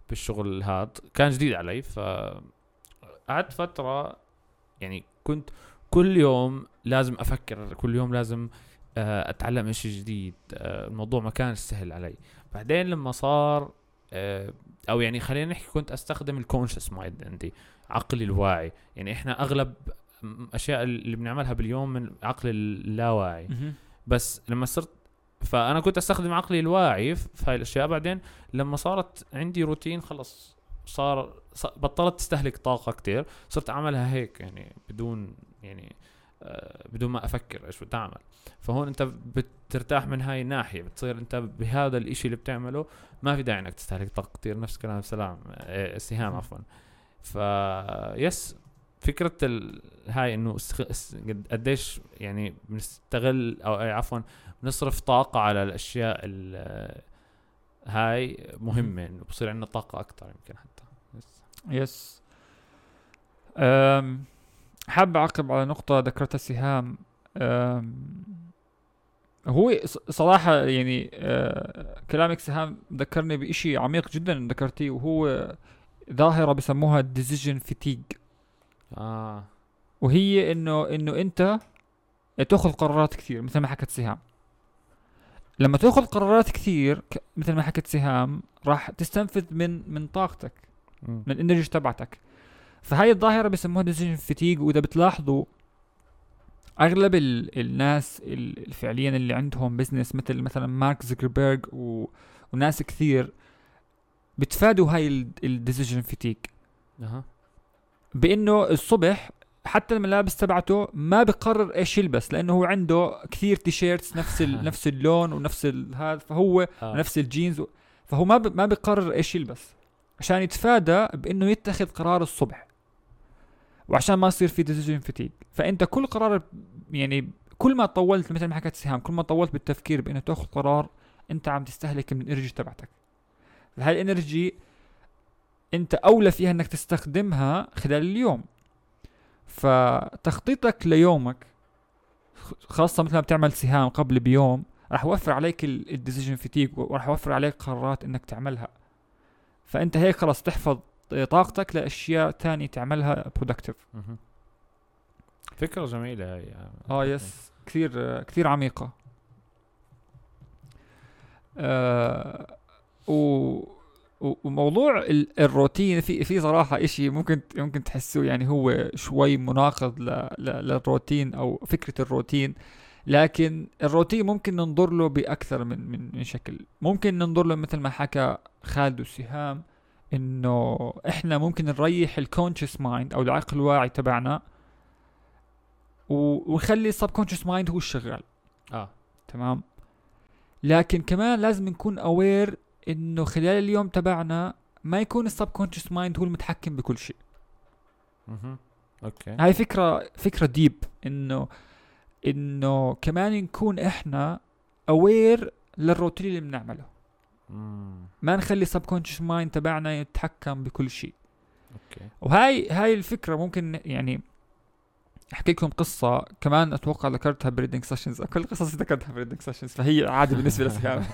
بالشغل هذا كان جديد علي. ف قعدت فترة يعني كنت كل يوم لازم أفكر كل يوم لازم آه، أتعلم إشي جديد آه، الموضوع ما كان سهل علي. بعدين لما صار آه، أو يعني خلينا نحكي كنت أستخدم الكونشس مايند عندي عقلي الواعي. يعني إحنا أغلب أشياء اللي بنعملها باليوم من عقل اللاواعي. بس لما صرت فأنا كنت أستخدم عقلي الواعي في هاي الأشياء. بعدين لما صارت عندي روتين خلص. صار بطلت تستهلك طاقة كتير صرت أعملها هيك يعني بدون يعني آه بدون ما أفكر إيش بدي أعمل. فهون أنت بترتاح من هاي الناحية بتصير أنت بهذا الإشي اللي بتعمله ما في داعي إنك تستهلك طاقة كتير. نفس كلام سلام آه سهام عفوا. ف yes فكرة ال... هاي إنه استخ... اس- قد- قديش يعني بنستغل أو أي عفوا بنصرف طاقة على الأشياء ال... هاي مهمة إنه بصير عندنا طاقة أكثر يمكن حتى. يس. أم، حاب أعقب على نقطة ذكرتها سهام أم، هو صراحة يعني أه، كلامك سهام ذكرني بإشي عميق جدا ذكرتيه وهو ظاهرة بسموها decision fatigue آه وهي إنه إنه أنت تأخذ قرارات كثير مثل ما حكت سهام لما تأخذ قرارات كثير مثل ما حكت سهام راح تستنفذ من من طاقتك. من ال energy تبعتك. فهاي الظاهرة بسموها decision fatigue وإذا بتلاحظوا أغلب ال الناس ال- فعليا اللي عندهم business مثل مثلا مارك زوكربيرج و وناس كثير بتفادوا هاي ال decision fatigue أها. بإنه الصبح حتى الملابس تبعته ما بقرر إيش يلبس لأنه هو عنده كثير t-shirts نفس ال نفس اللون ونفس هذا فهو آه. نفس الجينز و- فهو ما ب... ما بقرر إيش يلبس. عشان يتفادى بإنه يتخذ قرار الصبح. وعشان ما يصير في decision fatigue فأنت كل قرار يعني كل ما طولت مثل ما حكيت سهام كل ما طولت بالتفكير بإنه تأخذ قرار أنت عم تستهلك من ال energy تبعتك. هاي ال energy أنت أولى فيها إنك تستخدمها خلال اليوم. فتخطيطك ليومك خاصة مثل ما بتعمل سهام قبل بيوم راح يوفر عليك ال decision fatigue وراح يوفر عليك قرارات إنك تعملها. فأنت هيك خلاص تحفظ طاقتك لأشياء تانية تعملها productive فكرة جميلة هاي. آه yes كثير كثير عميقة. آه و وموضوع الروتين في في صراحة إشي ممكن ممكن تحسوه يعني هو شوي مناقض للروتين أو فكرة الروتين لكن الروتين ممكن ننظر له بأكثر من من من شكل. ممكن ننظر له مثل ما حكى خالد وسهام إنه إحنا ممكن نريح ال conscious mind أو العقل الواعي تبعنا ونخلي ال subconscious mind هو الشغال. آه. تمام؟ لكن كمان لازم نكون aware إنه خلال اليوم تبعنا ما يكون ال subconscious mind هو المتحكم بكل شيء. أها okay. هاي فكره فكرة deep انه إنه كمان نكون إحنا aware للروتين اللي بنعمله. ما نخلي ال subconscious mind تبعنا يتحكم بكل شيء. Okay. وهاي هاي الفكرة ممكن يعني أحكي لكم قصة كمان أتوقع ذكرتها ب reading sessions كل قصصي ذكرتها ب reading sessions فهي عادي بالنسبة لسهام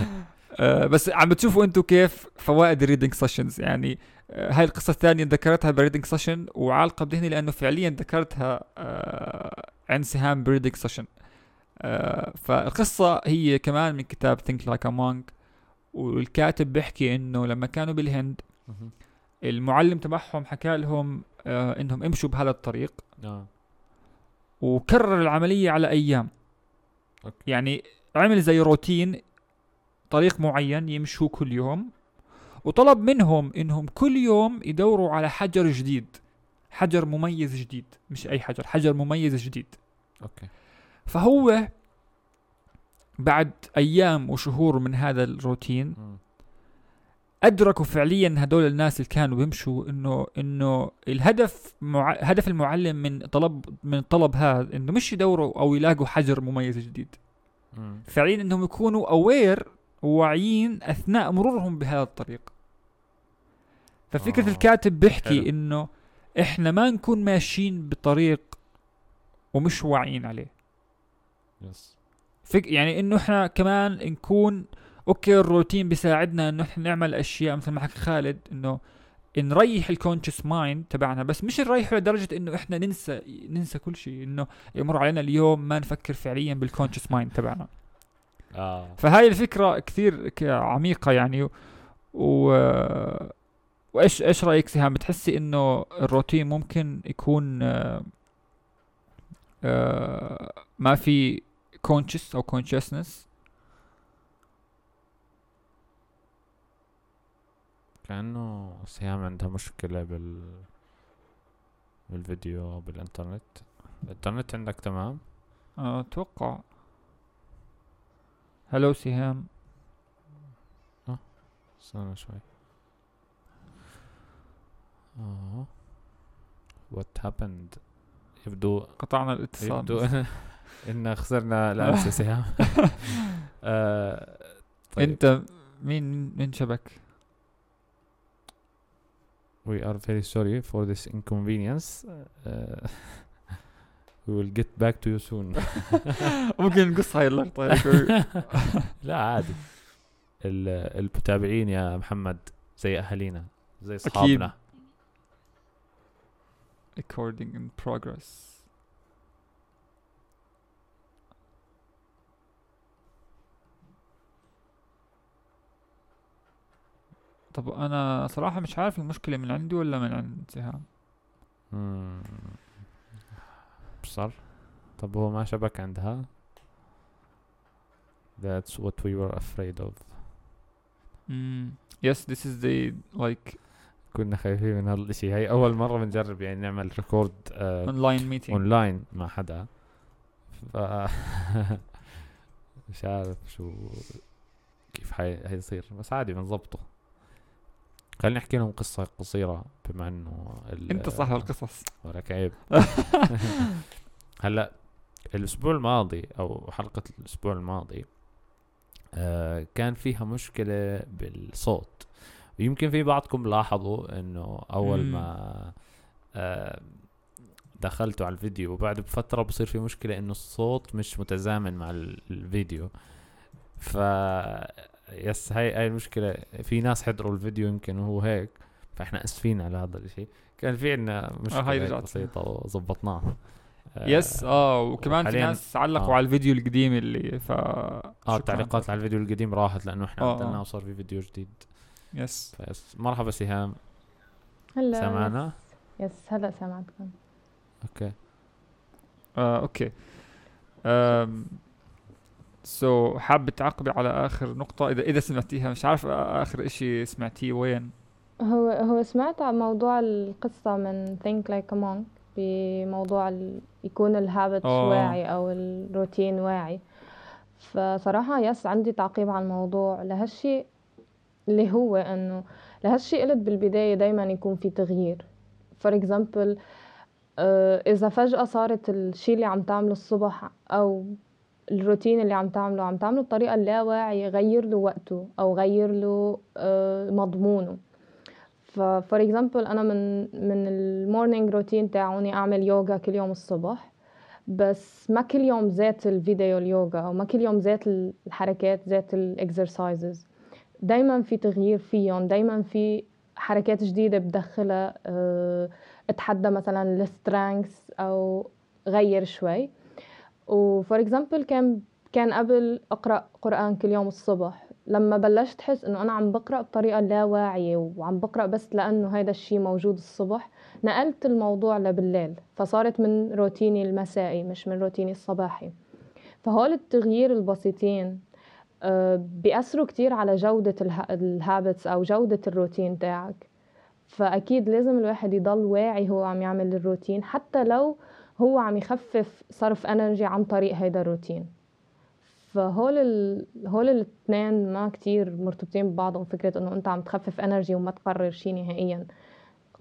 آه بس عم بتشوفوا أنتم كيف فوائد ال reading sessions يعني آه هاي القصة الثانية ذكرتها ب reading session وعالقة بذهني لأنه فعليا ذكرتها آه عند سهام ب reading session آه فالقصة هي كمان من كتاب Think Like a Monk والكاتب بيحكي إنه لما كانوا بالهند المعلم تبعهم حكى لهم آه إنهم امشوا بهذا الطريق. آه. وكرر العملية على أيام. Okay. يعني عمل زي روتين طريق معين يمشوا كل يوم. وطلب منهم إنهم كل يوم يدوروا على حجر جديد. حجر مميز جديد مش أي حجر حجر مميز جديد. Okay. فهو بعد أيام وشهور من هذا الروتين. أدركوا فعليا هدول الناس اللي كانوا بيمشوا إنه إنه الهدف مع... هدف المعلم من طلب من الطلب هذا إنه مش يدوروا أو يلاقوا حجر مميز جديد. فعليا إنهم يكونوا اوير وواعيين أثناء مرورهم بهذا الطريق ففكرة آه. الكاتب بيحكي. إنه إحنا ما نكون ماشيين بطريق ومش واعيين عليه يس فك يعني إنه إحنا كمان نكون okay الروتين بيساعدنا إنه إحنا نعمل أشياء مثل ما حكى خالد إنه نريح ال conscious mind تبعنا بس مش نريحه لدرجة إنه إحنا ننسى ننسى كل شيء إنه يمر علينا اليوم ما نفكر فعليا بال conscious mind تبعنا. آه. فهاي الفكرة كثير عميقه يعني و, و... وإيش إيش رأيك سهام؟ بتحسي إنه الروتين ممكن يكون آه، آه، ما في كونشس أو كونشسنس كأنه سهام عندها مشكلة بال بالفيديو بالإنترنت. الإنترنت عندك تمام؟ أتوقع. هلو سهام استنى شوي. آه. وات happened يبدو قطعنا الاتصال يبدو إن خسرنا الامس سهام آه طيب. أنت مين مين شبك؟ We are very sorry for this inconvenience. uh, we will get back to you soon. ممكن نقص هاي شوي. لا عادي. ال- المتابعين يا محمد زي أهالينا زي أصحابنا. recording in progress. طب أنا صراحة مش عارف المشكلة من عندي ولا من عند سهام مم. صار. طب هو ما شبك عندها؟ That's what we were afraid of. Mm. yes this is the like كنا خايفين من هذا الإشي. هاي أول مرة بنجرب يعني نعمل record online meeting. online مع حدا. ف مش عارف شو كيف حي... هيصير بس عادي بنظبطه خليني أحكي لهم قصة قصيرة بما إنه أنت صاحب القصص. ولك عيب هلأ الأسبوع الماضي أو حلقة الأسبوع الماضي آه كان فيها مشكلة بالصوت. ويمكن في بعضكم لاحظوا إنه أول. ما آه دخلتوا على الفيديو وبعد بفترة بصير في مشكلة إنه الصوت مش متزامن مع ال- الفيديو. ف yes هاي هاي المشكلة. في ناس حضروا الفيديو يمكن وهو هيك فإحنا آسفين على هذا الشيء كان في عندنا مشكله هاي هيك رجعت. بسيطة وظبطناها. آه، yes آه وكمان في ناس علقوا آه. على الفيديو القديم اللي ف آه. التعليقات على الفيديو القديم راحت لأنه إحنا آه، عدلناه آه. وصار في فيديو جديد. Yes. ف yes مرحبا سهام. هلا سامعنا؟ Yes هلا سامعتكم. Okay. آه okay. آم so حابة تعقبي على آخر نقطة؟ اذا إذا سمعتيها مش عارف آخر إشي سمعتيه وين؟ هو هو سمعت عن موضوع القصة من Think Like a Monk بموضوع ال... يكون ال habit آه. واعي أو الروتين واعي. فصراحة yes عندي تعقيب على الموضوع. لهالشي اللي هو إنه لهالشي قلت بالبداية دايما يكون في تغيير. For example إذا فجأة صارت الشي اللي عم تعمله الصبح أو الروتين اللي عم تعمله عم تعمله بطريقة اللاواعية غير له وقته أو غير له آه، مضمونه. ف for example أنا من من ال morning routine تاعوني أعمل يوغا كل يوم الصبح بس ما كل يوم ذات الفيديو اليوغا أو ما كل يوم ذات الحركات ذات ال exercises دايما في تغيير فيهم دايما في حركات جديدة بدخلها أه أتحدى مثلا ال strength أو غير شوي. و for example كان كان قبل أقرأ قرآن كل يوم الصبح. لما بلشت احس إنه أنا عم بقرأ بطريقة لا واعيه وعم بقرأ بس لأنه هيدا الشيء موجود الصبح نقلت الموضوع لبالليل فصارت من روتيني المسائي مش من روتيني الصباحي. فهول التغيير البسيطين آه، بيأثروا كتير على جودة ال habits أو جودة الروتين تاعك. فأكيد لازم الواحد يضل واعي هو عم يعمل الروتين حتى لو هو عم يخفف صرف energy عن طريق هيدا الروتين. فهول ال... هول الاثنين ما كتير مرتبطين ببعضهم فكرة إنه أنت عم تخفف energy وما تقرر شيء نهائيا.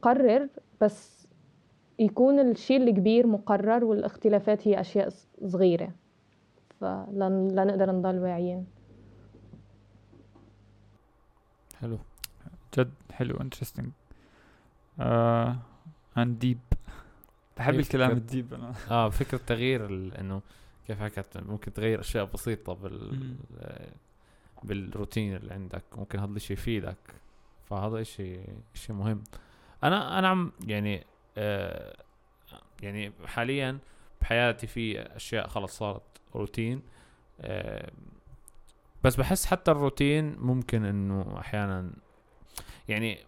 قرر بس يكون الشيء الكبير مقرر والاختلافات هي أشياء ص- صغيرة. فلن لنقدر نضل واعيين. حلو. جد حلو interesting عن deep بحب كيف الكلام؟ ال deep أنا آه فكرة تغيير ال- إنه كيف حكت ممكن تغير أشياء بسيطة بال. آه، بالروتين اللي عندك ممكن هذا الشيء يفيدك فهذا اشي إشي مهم أنا أنا عم يعني آه يعني حاليا بحياتي في أشياء خلص صارت روتين آه بس بحس حتى الروتين ممكن إنه أحيانا يعني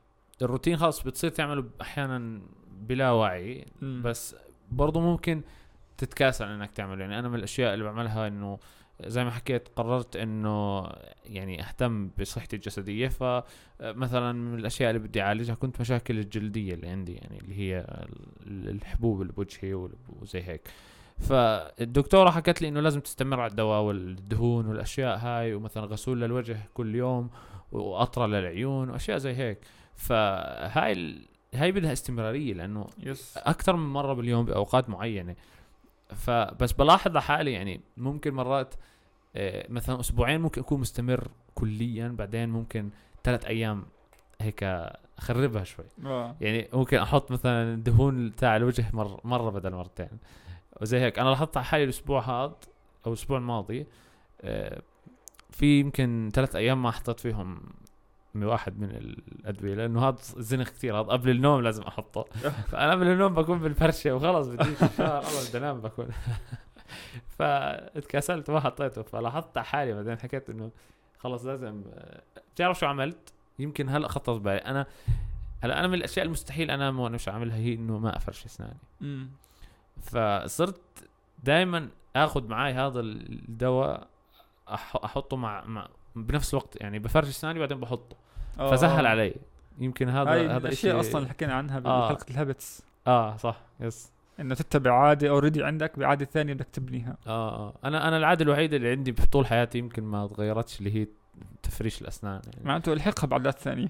الروتين خلص بتصير تعمله أحيانا بلا وعي. بس برضو ممكن تتكاسل إنك تعمله يعني أنا من الأشياء اللي بعملها إنه زي ما حكيت قررت إنه يعني أهتم بصحتي الجسدية فمثلا من الأشياء اللي بدي أعالجها كنت مشاكل الجلدية اللي عندي يعني اللي هي ال- الحبوب اللي بوجهي وزي هيك فالدكتوره حكت لي إنه لازم تستمر على الدواء والدهون والأشياء هاي ومثلا غسول للوجه كل يوم وقطره للعيون وأشياء زي هيك فهاي. هاي بدها استمرارية لأنه يس أكثر من مرة باليوم بأوقات معينة. فبس بلاحظ لحالي يعني ممكن مرات آه، مثلا أسبوعين ممكن أكون مستمر كليا بعدين ممكن ثلاث أيام هيك أخربها شوي. آه. يعني ممكن أحط مثلا دهون تاع الوجه مر مرة بدل مرتين. وزي هيك أنا لاحظت على حالي الأسبوع هذا أو الأسبوع الماضي آه، في يمكن ثلاث أيام ما حطيت فيهم من واحد من الأدوية لأنه هذا زنخ كثير هذا قبل النوم لازم أحطه. فأنا قبل النوم بكون بالفرشة وخلص بدي الشهر خلص بدي أنام بكون. فاتكسلت ما حطيته. فلاحظت على حالي بعدين حكيت إنه خلص لازم بتعرف شو عملت؟ يمكن هلأ خطر بالي. أنا هلأ أنا من الأشياء المستحيل أنام وأنا مش عاملها هي؟ إنه ما افرش أسناني. فصرت دائما آخذ معي هذا الدواء أحطه مع, مع بنفس الوقت يعني بفرش اسناني بعدين بحطه. آه. فسهل علي. يمكن هذا هاي هذا الأشياء إشي- أصلا اللي حكينا عنها آه. بحلقة الهابتس. آه صح yes. إنه تتبع عادة already عندك بعادة ثانية بدك تبنيها. آه آه. أنا أنا العادة الوحيدة اللي عندي طول حياتي يمكن ما تغيرتش اللي هي تفريش الأسنان يعني. معناته الحقها بعادات ثانية.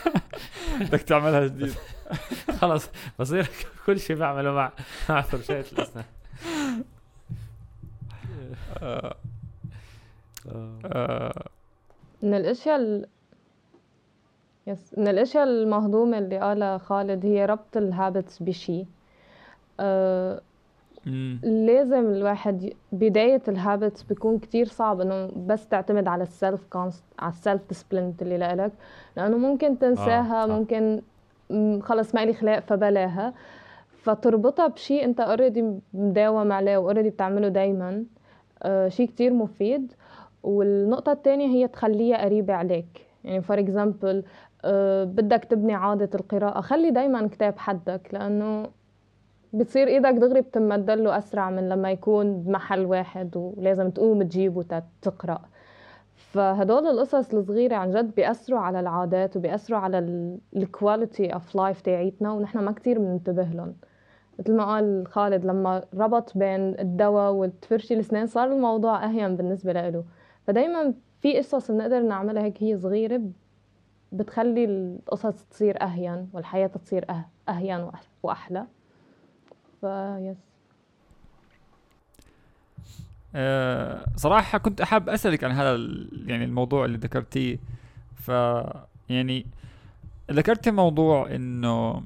بدك تعملها جديد. خلص بصير كل شيء بعمله مع مع فرشاة الأسنان. آه، آه، من الأشياء ال... Yes من الأشياء المهضومة اللي قالها خالد هي ربط ال habits بشي. أه مم. لازم الواحد بداية ال habits بيكون كتير صعب إنه بس تعتمد على ال self-consist على ال self-discipline اللي لإلك لأنه ممكن تنساها آه،. ممكن خلص ما لي خلاق فبلاها. فتربطها بشيء أنت already مداوم عليه و already بتعمله دايما. آه شيء كتير مفيد. والنقطة الثانية هي تخليها قريبة عليك يعني for example آه بدك تبني عادة القراءة خلي دايما كتاب حدك لأنه بتصير إيدك دغري بتمد له أسرع من لما يكون بمحل واحد ولازم تقوم تجيبه تقرا فهدول القصص الصغيرة عن جد بيأثروا على العادات وبيأثروا على ال quality of life تاعيتنا ونحن ما كتير بننتبه لهم. مثل ما قال خالد لما ربط بين الدواء والتفرشي الاسنان صار الموضوع أهين بالنسبة له. فدايما في قصص بنقدر نعملها هيك هي صغيرة بتخلي القصص تصير أهين والحياة تصير أه- أهين وأح- وأحلى. فيس آه، صراحة كنت أحب أسألك عن هذا يعني الموضوع اللي ذكرتيه. ف يعني ذكرت موضوع إنه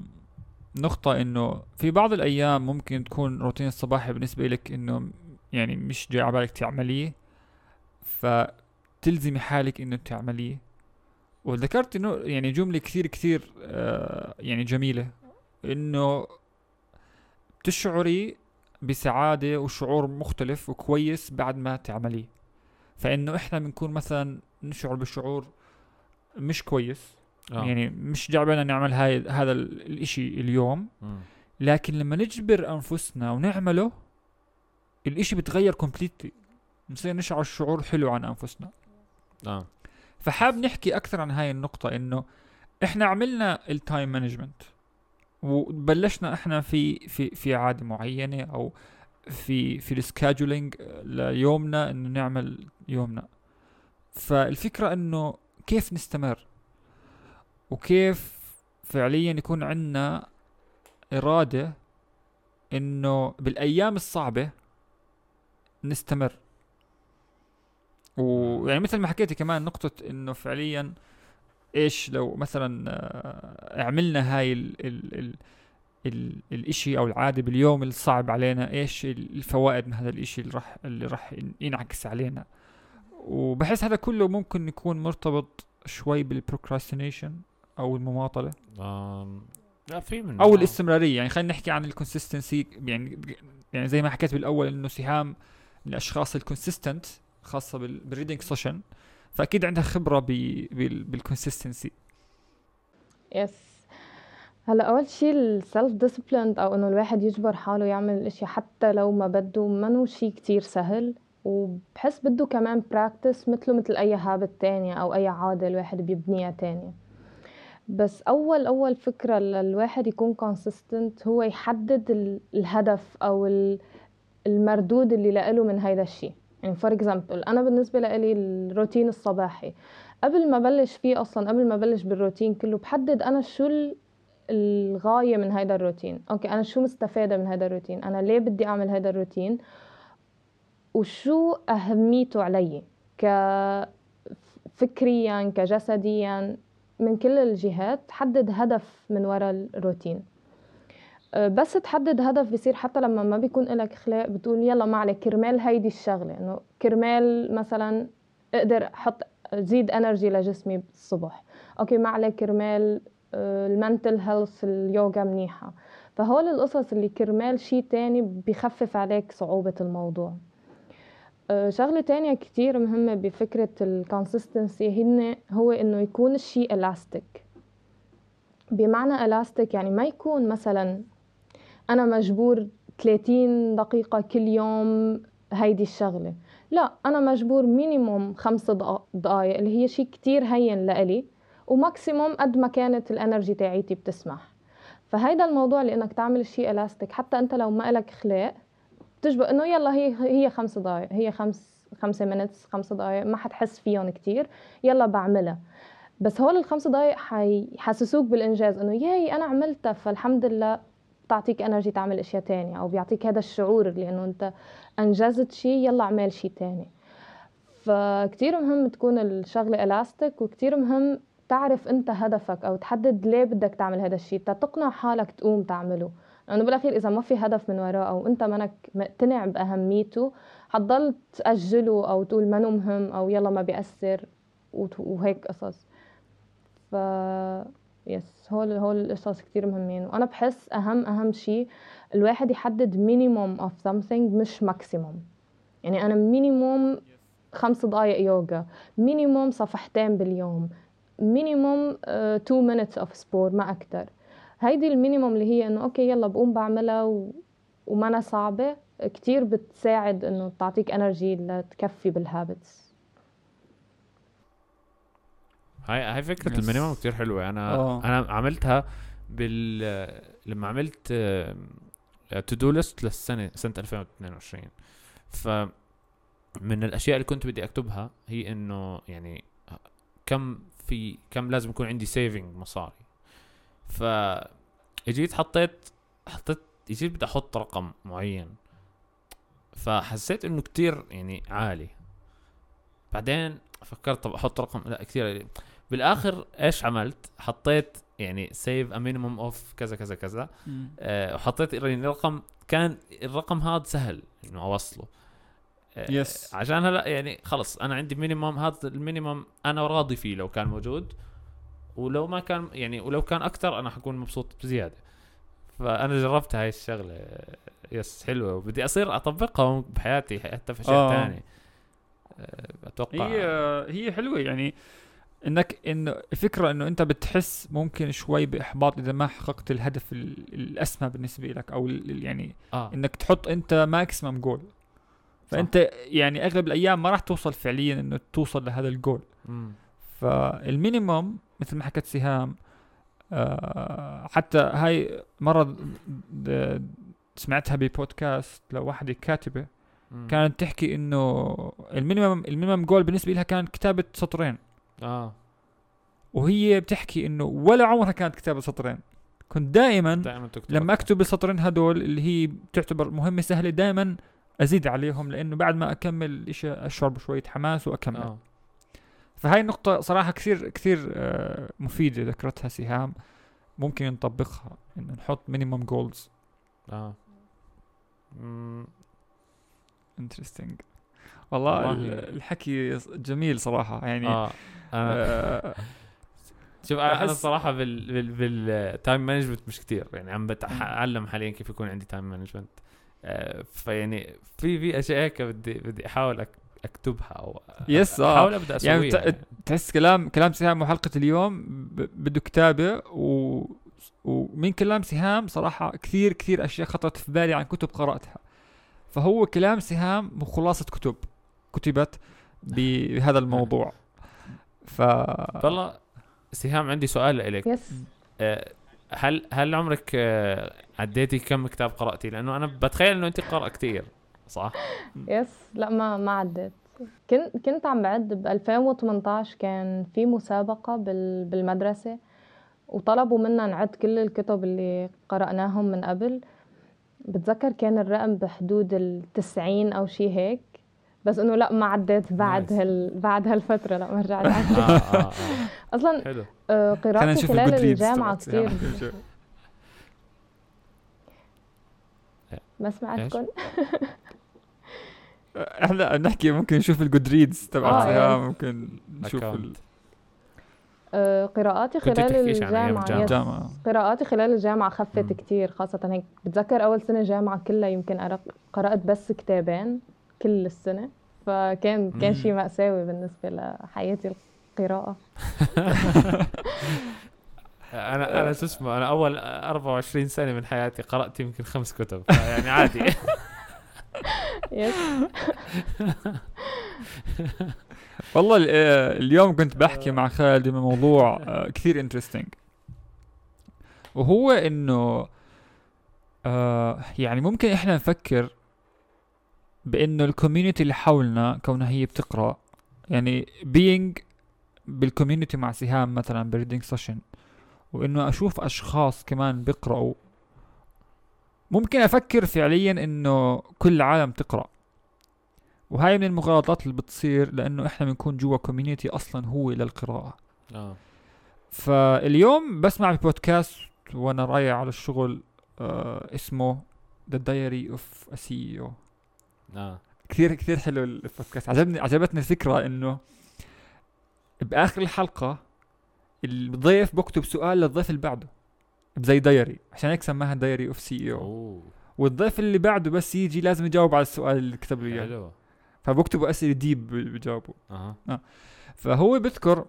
نقطة إنه في بعض الأيام ممكن تكون روتين الصباحي بالنسبة لك إنه يعني مش جاي على بالك تعمليه. فتلزمي حالك إنه تعمليه وذكرت إنه يعني جملة كثير كثير آه يعني جميلة. إنه بتشعري بسعادة وشعور مختلف وكويس بعد ما تعمليه. فإنه إحنا بنكون مثلا نشعر بشعور مش كويس. آه. يعني مش جاي بالنا نعمل هاي هذا ال- الإشي اليوم. مم. لكن لما نجبر أنفسنا ونعمله الإشي بتغير completely بنصير نشعر شعور حلو عن أنفسنا. آه. فحاب نحكي أكثر عن هاي النقطة إنه إحنا عملنا ال time management وبلشنا إحنا في في في عادة معينة أو في في ال scheduling ليومنا إنه نعمل يومنا. فالفكرة إنه كيف نستمر؟ وكيف فعليا يكون عندنا إرادة إنه بالأيام الصعبة نستمر؟ ويعني مثل ما حكيتي كمان نقطة إنه فعليا إيش لو مثلا آه، عملنا هاي ال ال ال ال الإشي أو العادة باليوم الصعب علينا إيش الفوائد من هذا الإشي اللي راح اللي راح ينعكس علينا؟ وبحس هذا كله ممكن يكون مرتبط شوي بال procrastination أو المماطلة. آم، لا في منه أو آه. الاستمرارية. يعني خلينا نحكي عن ال consistency يعني يعني زي ما حكيت بالأول إنه سهام الأشخاص ال consistent خاصة بال reading session فأكيد عندها خبرة بال consistency yes هلا أول شيء ال self discipline أو إنه الواحد يجبر حاله يعمل الاشي حتى لو ما بده منو شيء كتير سهل. وبحس بده كمان practice مثله مثل أي habit تانية أو أي عادة الواحد بيبنيها تانية. بس أول أول فكرة للواحد يكون consistent هو يحدد ال- الهدف أو ال- المردود اللي له من هيدا الشيء يعني for example أنا بالنسبة لي الروتين الصباحي. قبل ما بلش فيه أصلا قبل ما بلش بالروتين كله بحدد أنا شو ال- الغاية من هيدا الروتين. okay أنا شو مستفادة من هيدا الروتين؟ أنا ليه بدي أعمل هيدا الروتين؟ وشو أهميته علي؟ كفكريا كجسديا من كل الجهات حدد هدف من وراء الروتين. بس تحدد هدف بصير حتى لما ما بيكون لك خلاق بتقول يلا ما عليك كرمال هيدي الشغلة. إنه كرمال مثلا أقدر أحط زيد energy لجسمي الصبح okay ما عليك كرمال ال mental health اليوغا منيحة. فهول القصص اللي كرمال شيء تاني بيخفف عليك صعوبة الموضوع. أه، شغلة تانية كتير مهمة بفكرة ال consistency هن هو إنه يكون الشيء الاستيك بمعنى الاستيك يعني ما يكون مثلا أنا مجبور 30 دقيقة كل يوم هيدي الشغلة. لا أنا مجبور minimum خمس دقا- دقايق اللي هي شيء كتير هين لإلي و maximum قد ما كانت ال energy تاعيتي بتسمح. فهيدا الموضوع اللي إنك تعمل شيء الاستيك حتى أنت لو ما لك خلاق تجبر إنه يلا هي هي خمس دقائق هي خمس خمسة minutes خمس دقائق ما حتحس فيهم كتير يلا بعملها. بس هول الخمس دقايق حيحسسوك بالإنجاز إنه ياي أنا عملتها فالحمد لله بتعطيك energy تعمل أشياء تانية أو بيعطيك هذا الشعور اللي انه أنت أنجزت شيء يلا اعمل شيء تاني. فكتير مهم تكون الشغلة الاستيك وكتير مهم تعرف أنت هدفك أو تحدد ليه بدك تعمل هذا الشيء تقنع حالك تقوم تعمله. لأنه بالأخير إذا ما في هدف من وراه أو أنت منك مقتنع بأهميته حتضل تأجله أو تقول منه مهم أو يلا ما بيأثر وهيك قصص. ف yes هول هول القصص كتير مهمين. وأنا بحس أهم أهم شيء الواحد يحدد minimum of something مش maximum يعني أنا minimum خمس دقائق يوغا minimum صفحتين باليوم. minimum 2 minutes of sport ما أكثر هيدي ال minimum اللي هي إنه okay يلا بقوم بعملها و... وما صعبة. كتير بتساعد إنه تعطيك energy لتكفي بال habits هاي هاي فكرة ال minimum كتير حلوة. أنا أوه. أنا عملتها بال لما عملت to do list للسنة سنة 2022 ف من الأشياء اللي كنت بدي أكتبها هي إنه يعني كم في كم لازم يكون عندي saving مصاري. ف إجيت حطيت حطيت إجيت بدي أحط رقم معين. فحسيت إنه كتير يعني عالي. بعدين فكرت طب أحط رقم لا كثير بالآخر إيش عملت؟ حطيت يعني save a minimum of كذا كذا كذا. آه وحطيت يعني رقم كان الرقم هذا سهل إنه أوصله. yes آه عشان هلا يعني خلص أنا عندي minimum هذا ال minimum أنا راضي فيه لو كان موجود. ولو ما كان يعني ولو كان أكثر أنا حكون مبسوط بزيادة. فأنا جربت هاي الشغلة. yes حلوة. وبدي أصير اطبقها بحياتي حتى في أشياء آه. ثانية أتوقع هي هي حلوة يعني. إنك انه الفكرة إنه أنت بتحس ممكن شوي بإحباط إذا ما حققت الهدف الأسمى بالنسبة لك أو يعني آه. إنك تحط أنت maximum goal فأنت صح. يعني أغلب الأيام ما راح توصل فعليا إنه توصل لهذا الجول فال minimum مثل ما حكت سهام آه حتى هاي مرة سمعتها ببودكاست لوحده كاتبه كانت تحكي إنه ال minimum ال minimum goal بالنسبة لها كان كتابة سطرين. آه. وهي بتحكي إنه ولا عمرها كانت كتابة سطرين. كنت دائما دائما تكتب لما أكتب السطرين هدول اللي هي بتعتبر مهمة سهلة دائما أزيد عليهم لأنه بعد ما أكمل اشي اشعر بشويه حماس وأكمل. آه. فهاي النقطة صراحة كثير كثير آه، مفيدة ذكرتها سهام. ممكن نطبقها انه نحط minimum goals آه. interesting والله, والله الحكي جميل صراحة يعني آه. آه شوف أنا الصراحه بال بال بال time management مش كتير يعني عم بتعلم حاليا كيف يكون عندي time management آه فيعني في في أشياء هيك بدي بدي أحاول أكتبها أو يس آه أحاول أبدأ أسويها يعني, يعني. تحس كلام كلام سهام وحلقه اليوم بده كتابة و ومن كلام سهام صراحة كثير كثير أشياء خطرت في بالي عن كتب قرأتها فهو كلام سهام خلاصة كتب كتبت بهذا الموضوع. ف والله سهام عندي سؤال لك. يس آه، هل هل عمرك آه، عديتي كم كتاب قرأتي؟ لأنه أنا بتخيل إنه انت قرأ كثير صح؟ يس لا ما ما عديت. كنت كنت عم بعد ب 2018 كان في مسابقة بالمدرسة وطلبوا منا نعد كل الكتب اللي قرأناهم من قبل. بتذكر كان الرقم بحدود التسعين أو شي هيك. بس إنه لا ما عديت بعد هال بعد هالفترة لا ما رجعت. آه آه آه. أصلا حلو. قراءتي خلال الجامعة كثير ما سمعتكم إحنا نحكي ممكن نشوف الجود ريدز تبع آه ممكن نشوف ال... قراءاتي خلال الجامعة, الجامعة. قراءاتي خلال الجامعة خفت كتير خاصة هيك. بتذكر أول سنة جامعة كلها يمكن قرأت بس كتابين. كل السنة فكان كان شيء مأساوي بالنسبة لحياتي القراءة. أنا أنا شو اسمه أنا أول 24 سنة من حياتي قرأت يمكن خمس كتب يعني عادي. والله آه، اليوم كنت بحكي مع خالد بموضوع آه، كثير انترستنج وهو إنه آه يعني ممكن إحنا نفكر بانه ال community اللي حولنا كونها هي بتقرأ. يعني being بال community مع سهام مثلا ب reading session وإنه أشوف أشخاص كمان بيقرأوا. ممكن أفكر فعليا إنه كل العالم تقرأ. وهاي من المغالطات اللي بتصير لأنه إحنا بنكون جوا community أصلا هو للقراءة. آه. فاليوم بسمع بودكاست وأنا رايح على الشغل آه اسمه The Diary of a CEO آه. كثير كثير حلو البودكاست. عجبني عجبتني الفكرة إنه بآخر الحلقة الضيف بكتب سؤال للضيف اللي بعده زي diary. عشان هيك سماها Diary of a CEO والضيف اللي بعده بس يجي لازم يجاوب على السؤال اللي كتب له إياه. حلو. فبكتبوا أسئلة deep بجاوبوا أها. فهو بذكر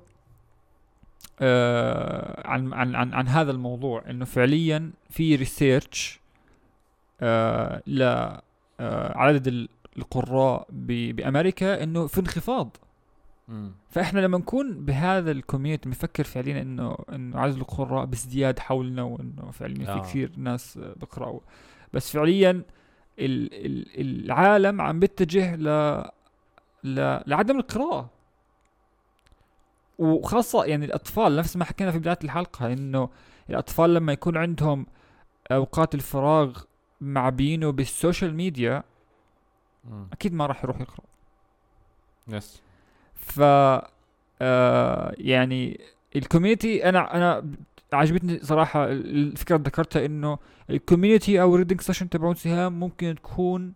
آه عن عن عن عن هذا الموضوع إنه فعليا في research آه آه عدد ال- القراء بأمريكا إنه في انخفاض. فإحنا لما نكون بهذا ال community بنفكر فعليا إنه إنه عدد القراء بازدياد حولنا وإنه فعليا في آه. كثير ناس آه، بيقراوا بس فعليا ال ال العالم عم بيتجه ل ل لعدم القراءة وخاصة يعني الأطفال نفس ما حكينا في بداية الحلقة إنه الأطفال لما يكون عندهم أوقات الفراغ معبيينه بال social media مم. أكيد ما راح يروح يقرأ yes ف آه يعني ال community أنا أنا عجبتني صراحة ال- الفكرة اللي ذكرتها إنه ال community أو ال reading session تبعون سهام ممكن تكون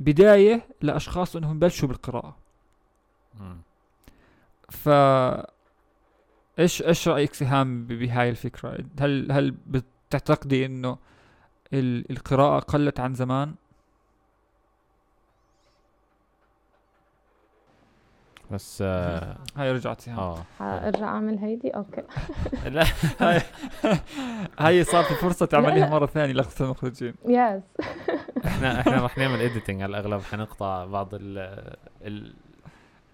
بداية لأشخاص إنهم يبلشوا بالقراءة مم. ف إيش إيش رأيك سهام بهاي الفكرة هل هل بتعتقدي إنه ال- القراءة قلت عن زمان. بس آه هاي رجعت آه. حارجع اعمل هيدي؟ أوكي. لا هاي هاي صار في فرصة تعمليها. مرة ثانية لقطه المخرجين. yes إحنا إحنا رح نعمل editing على الأغلب حنقطع بعض ال ال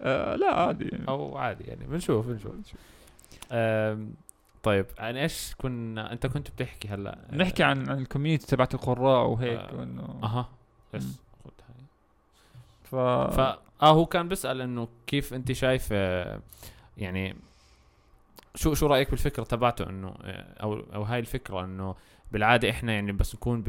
آه لا عادي أو عادي يعني بنشوف. بنشوف. آم، طيب عن إيش كنا أنت كنت بتحكي هلأ نحكي عن عن ال community تبعت القراء وهيك آه، وانه أها. yes هاي. ف, ف آه هو كان بيسأل إنه كيف أنت شايف آه، يعني شو شو رأيك بالفكرة تبعته إنه آه، أو أو هاي الفكرة إنه بالعادة إحنا يعني بس نكون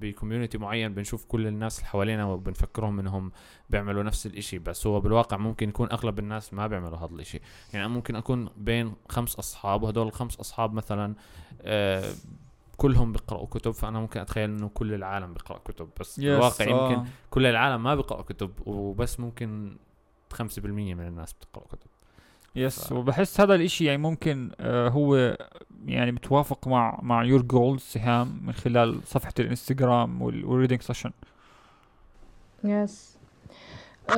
بكوميونتي معين بنشوف كل الناس اللي حوالينا وبنفكرهم إنهم بيعملوا نفس الإشي. بس هو بالواقع ممكن يكون أغلب الناس ما بيعملوا هذا الإشي. يعني ممكن أكون بين خمس أصحاب وهدول الخمس أصحاب مثلا آه كلهم بيقرأوا كتب فأنا ممكن أتخيل إنه كل العالم بيقرأ كتب. بس بالواقع يمكن آه. كل العالم ما بيقرأوا كتب وبس ممكن 5% من الناس بتقرأ كتب. yes ف- وبحس هذا الإشي يعني ممكن آه هو يعني بتوافق مع مع your goals سهام من خلال صفحة الإنستغرام وال reading session yes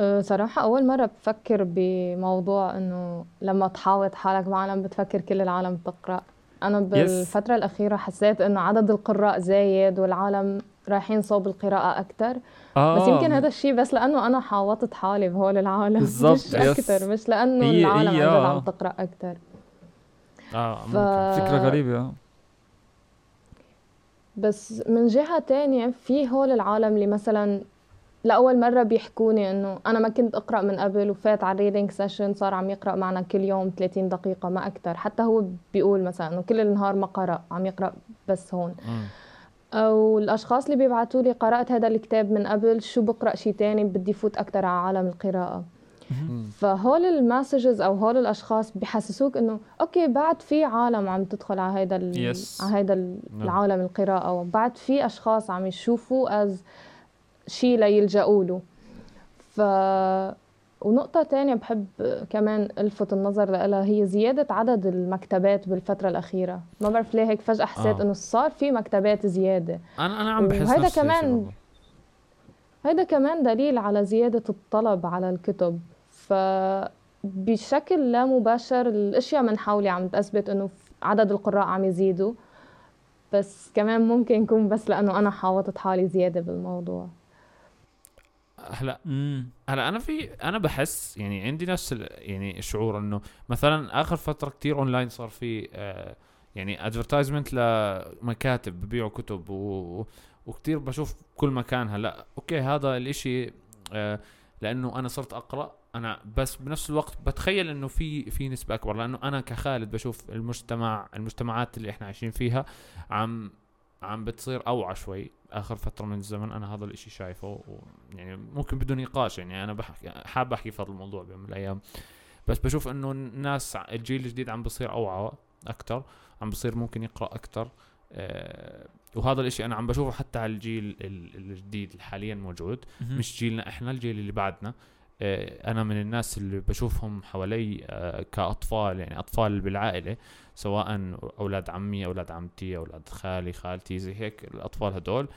أه، صراحة أول مرة بفكر بموضوع إنه لما تحاوط حالك بعالم بتفكر كل العالم بتقرأ. أنا بالفترة الأخيرة حسيت إنه عدد القراء زايد والعالم رايحين صوب القراءة أكتر آه بس يمكن هذا الشيء بس لأنه أنا حاوطت حالي بهول العالم بالضبط، مش yes. أكتر مش لأنه هي- العالم هي، آه. عم تقرأ أكتر آه ف... فكرة غريبة آه. بس من جهة تانية في هول العالم اللي مثلا لأول مرة بيحكوني إنه أنا ما كنت أقرأ من قبل وفات على ال reading session صار عم يقرأ معنا كل يوم 30 دقيقة ما أكتر حتى هو بيقول مثلا إنه كل النهار ما قرأ عم يقرأ بس هون مم. أو الأشخاص اللي بيبعتوا لي قرأت هذا الكتاب من قبل شو بقرأ شي تاني بدي فوت أكتر على عالم القراءة. فهول ال messages أو هول الأشخاص بحسسوك إنه okay بعد في عالم عم تدخل على هيدا ال... Yes. على هيدا ال- نعم. العالم القراءة وبعد في أشخاص عم يشوفوا as شيء ليلجأوا له ف ونقطة تانية بحب كمان ألفت النظر لها هي زيادة عدد المكتبات بالفترة الأخيرة. ما بعرف ليه هيك فجأة حسيت آه. إنه صار في مكتبات زيادة. أنا أنا عم بحس الشيء كمان. هيدا كمان دليل على زيادة الطلب على الكتب. فبشكل لا مباشر الأشياء من حولي عم تثبت إنه عدد القراء عم يزيدوا. بس كمان ممكن يكون بس لأنه أنا حاوطت حالي زيادة بالموضوع. هلا. هلا أنا في أنا بحس يعني عندي نفس يعني الشعور إنه مثلا آخر فترة كتير اونلاين صار في آه يعني advertisement لمكاتب ببيعوا كتب و وكتير بشوف كل مكان هلا أوكي هذا الإشي آه لأنه أنا صرت أقرأ أنا بس بنفس الوقت بتخيل إنه في في نسبة أكبر لأنه أنا كخالد بشوف المجتمع المجتمعات اللي إحنا عايشين فيها عم عم بتصير أوعى شوي. آخر فترة من الزمن أنا هذا الإشي شايفه و يعني ممكن بدون نقاش يعني أنا بحكي حاب أحكي في هذا الموضوع بيوم من الأيام. بس بشوف إنه الناس الجيل الجديد عم بصير أوعى أكثر عم بصير ممكن يقرأ أكثر أه وهذا الإشي أنا عم بشوفه حتى على الجيل الجديد اللي حاليا موجود. مش جيلنا إحنا الجيل اللي بعدنا. أه أنا من الناس اللي بشوفهم حوالي أه كأطفال يعني أطفال بالعائلة. سواء أولاد عمي أولاد عمتي أولاد خالي خالتي زي هيك الأطفال هدول.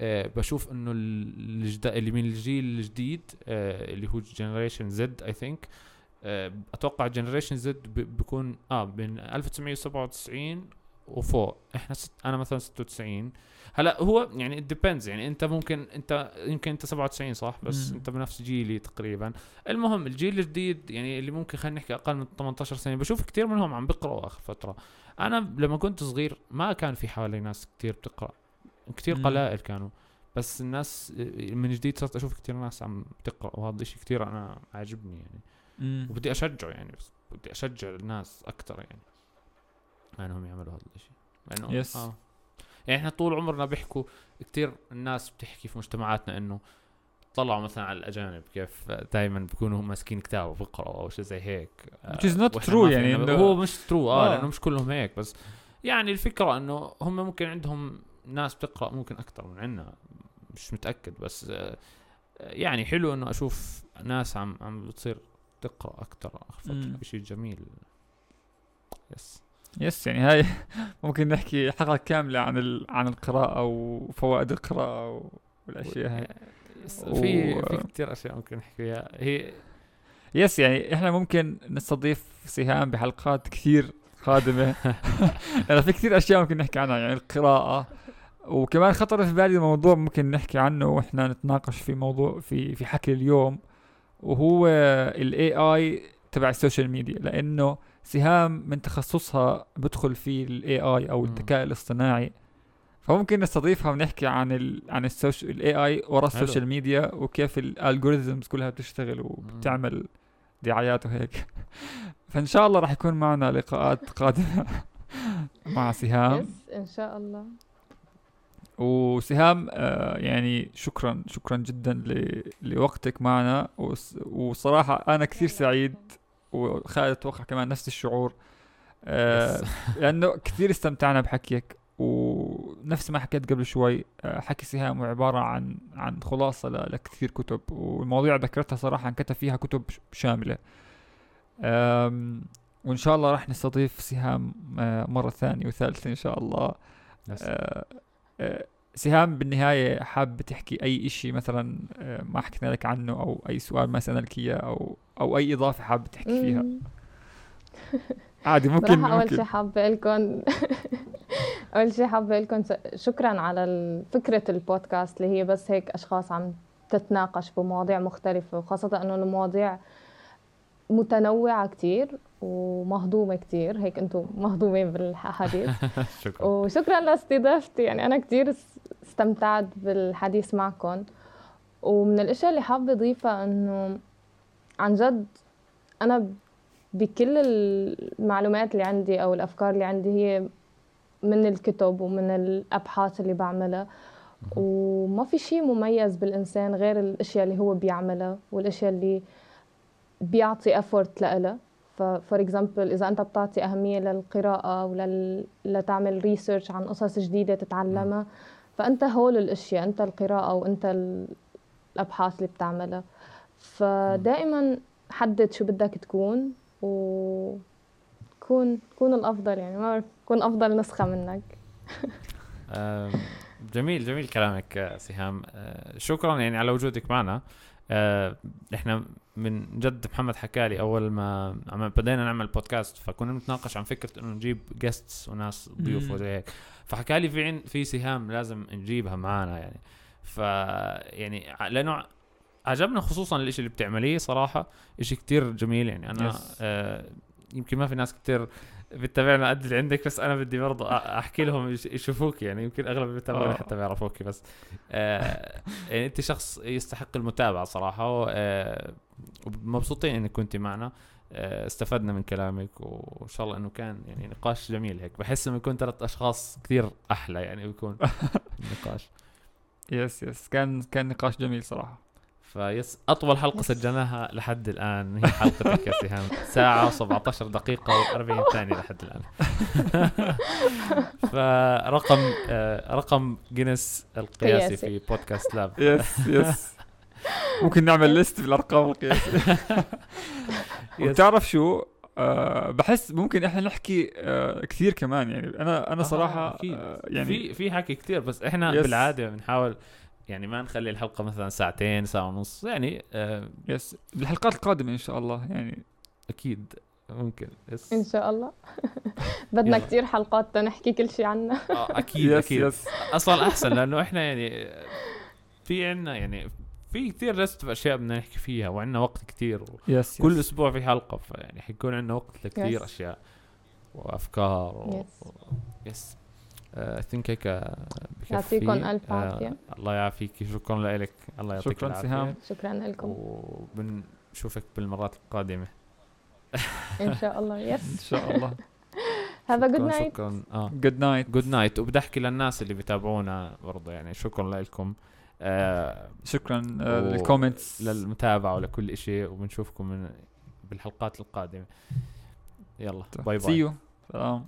أه بشوف إنه اللي من الجيل الجديد أه اللي هو generation Z I think أتوقع generation Z بيكون آه بين 1997 وفوق. إحنا ست أنا مثلا 96 هلا هو يعني depends يعني أنت ممكن أنت يمكن أنت 97 صح؟ بس مم. أنت بنفس جيلي تقريبا. المهم الجيل الجديد يعني اللي ممكن خلينا نحكي أقل من 18 سنة بشوف كثير منهم عم بيقراوا آخر فترة. أنا لما كنت صغير ما كان في حوالي ناس كثير بتقرأ. كثير. قلائل كانوا. بس الناس من جديد صرت أشوف كثير ناس عم تقرأ وهذا الشيء كثير أنا عاجبني يعني. مم. وبدي أشجعه يعني بس بدي أشجع الناس أكثر يعني. إنهم يعملوا هذا الشيء لأنه Yes. آه يعني إحنا طول عمرنا بيحكوا كثير الناس بتحكي في مجتمعاتنا إنه طلعوا مثلا على الأجانب كيف دائما بيكونوا ماسكين كتاب وبيقراوا أو شيء زي هيك آه، Which is not true يعني إنه- هو مش ترو آه, آه. لأنه مش كلهم هيك بس يعني الفكرة إنه هم ممكن عندهم ناس بتقرأ ممكن أكثر من عنا مش متأكد بس آه، يعني حلو إنه أشوف ناس عم عم بتصير تقرأ أكثر. شيء جميل yes yes يعني هاي ممكن نحكي حلقة كاملة عن ال... عن القراءة وفوائد القراءة والأشياء هاي. في و- في كثير أشياء ممكن نحكي فيها. هي yes يعني إحنا ممكن نستضيف سهام بحلقات كثير قادمة. لأن في كثير أشياء ممكن نحكي عنها يعني القراءة. وكمان خطر في بالي موضوع ممكن نحكي عنه وإحنا نتناقش في موضوع في في حكي اليوم وهو ال AI تبع ال social media لأنه سهام من تخصصها بدخل في ال AI أو. الذكاء الاصطناعي. فممكن نستضيفها ونحكي عن ال عن ال social ال AI ورا. ال social media وكيف ال algorithms كلها بتشتغل وبتعمل دعايات وهيك. فإن شاء الله راح يكون معنا لقاءات قادمة مع سهام. يس إن شاء الله. وسهام آه يعني شكرا شكرا جدا ل... لوقتك معنا. وص... وصراحة أنا كثير سعيد وخالد أتوقع كمان نفس الشعور. آه لأنه كثير استمتعنا بحكيك ونفس ما حكيت قبل شوي آه حكي سهام هو عبارة عن عن خلاصة. لكثير كتب والمواضيع ذكرتها صراحة انكتب فيها كتب شاملة. وإن شاء الله راح نستضيف سهام آه مرة ثانية وثالثة إن شاء الله. آه، سهام بالنهاية حاب تحكي أي إشي مثلا آه، ما حكينا لك عنه أو أي سؤال ما سألناك إياه أو أو أي إضافة حاب تحكي فيها. عادي ممكن صراحة أول شيء حابة لكم أول شيء حابة لكم شكرا على فكرة البودكاست اللي هي بس هيك أشخاص عم تتناقش بمواضيع مختلفة وخاصة إنه المواضيع متنوعة كتير. ومهضومة كتير. هيك أنتم مهضومين بالحديث. شكرا. وشكرا لاستضافتي. يعني أنا كتير اس- استمتعت بالحديث معكم ومن الأشياء اللي حابة أضيفها إنه عن جد أنا بكل المعلومات اللي عندي أو الأفكار اللي عندي هي من الكتب ومن الأبحاث اللي بعملها. وما في شيء مميز بالإنسان غير الأشياء اللي هو بيعملها والأشياء اللي بيعطي effort لها for example إذا أنت بتعطي أهمية للقراءة ولل... لتعمل research عن قصص جديدة تتعلمها فأنت هول الأشياء أنت القراءة وانت ال- الأبحاث اللي بتعملها. فدائما حدد شو بدك تكون و كون كون الأفضل يعني ما بعرف كون أفضل نسخة منك. جميل جميل كلامك آه، سهام. آه، شكرا يعني على وجودك معنا. آه، إحنا من جد محمد حكالي أول ما عم بدينا نعمل بودكاست فكنا نتناقش عن فكرة إنه نجيب جيستس وناس ضيوف. وزي هيك فحكالي في عن في سهام لازم نجيبها معنا يعني ف يعني لأنه عجبنا خصوصا الإشي اللي بتعمليه صراحة إشي كتير جميل يعني أنا Yes. آه يمكن ما في ناس كتير بتتابعنا قد اللي عندك بس أنا بدي برضه أحكي لهم يش- يشوفوك يعني يمكن أغلب اللي بيتابعونا آه. حتى بيعرفوك بس آه يعني أنت شخص يستحق المتابعة صراحة و- آه ومبسوطين إنك كنت معنا آه استفدنا من كلامك وإن شاء الله إنه كان يعني نقاش جميل هيك. بحس إنه يكون ثلاث أشخاص كثير أحلى يعني بيكون النقاش yes yes كان كان نقاش جميل صراحة. ف yes أطول حلقة yes. سجلناها لحد الآن هي يا سهام ساعة و17 دقيقة و40 ثانية لحد الآن فرقم آه، رقم جينيس القياسي قياسي. في Podcast Lab yes yes ممكن نعمل list بالأرقام القياسية yes. وبتعرف شو آه بحس ممكن إحنا نحكي آه كثير كمان يعني أنا أنا صراحة. آه يعني في في حكي كثير بس إحنا yes. بالعادة بنحاول يعني ما نخلي الحلقة مثلا ساعتين ساعة ونص يعني آه، yes بالحلقات القادمة إن شاء الله يعني أكيد ممكن yes إن شاء الله بدنا يلا. كتير حلقات تنحكي كل شيء عنها آه، أكيد yes أكيد yes أصلا أحسن لأنه إحنا يعني في عنا يعني في كثير لسا أشياء بدنا نحكي فيها وعندنا وقت كثير yes كل yes. أسبوع في حلقة فيعني حيكون عندنا وقت لكثير. أشياء وأفكار و... Yes. yes I think هيك آه، بكفي. يعطيكم ألف آه، عافية. الله يعافيك. شكرا لك الله يعطيك شكراً العافية. سهام. شكرا لكم. وبنشوفك بالمرات القادمة. إن شاء الله إن yes شاء الله. have a good night شكرا. آه. good night good night وبدي احكي للناس اللي بيتابعونا برضه يعني شكرا لكم آه شكرا آه، و- لل comments للمتابعة ولكل شيء وبنشوفكم من بالحلقات القادمة. يلا bye bye see you سلام.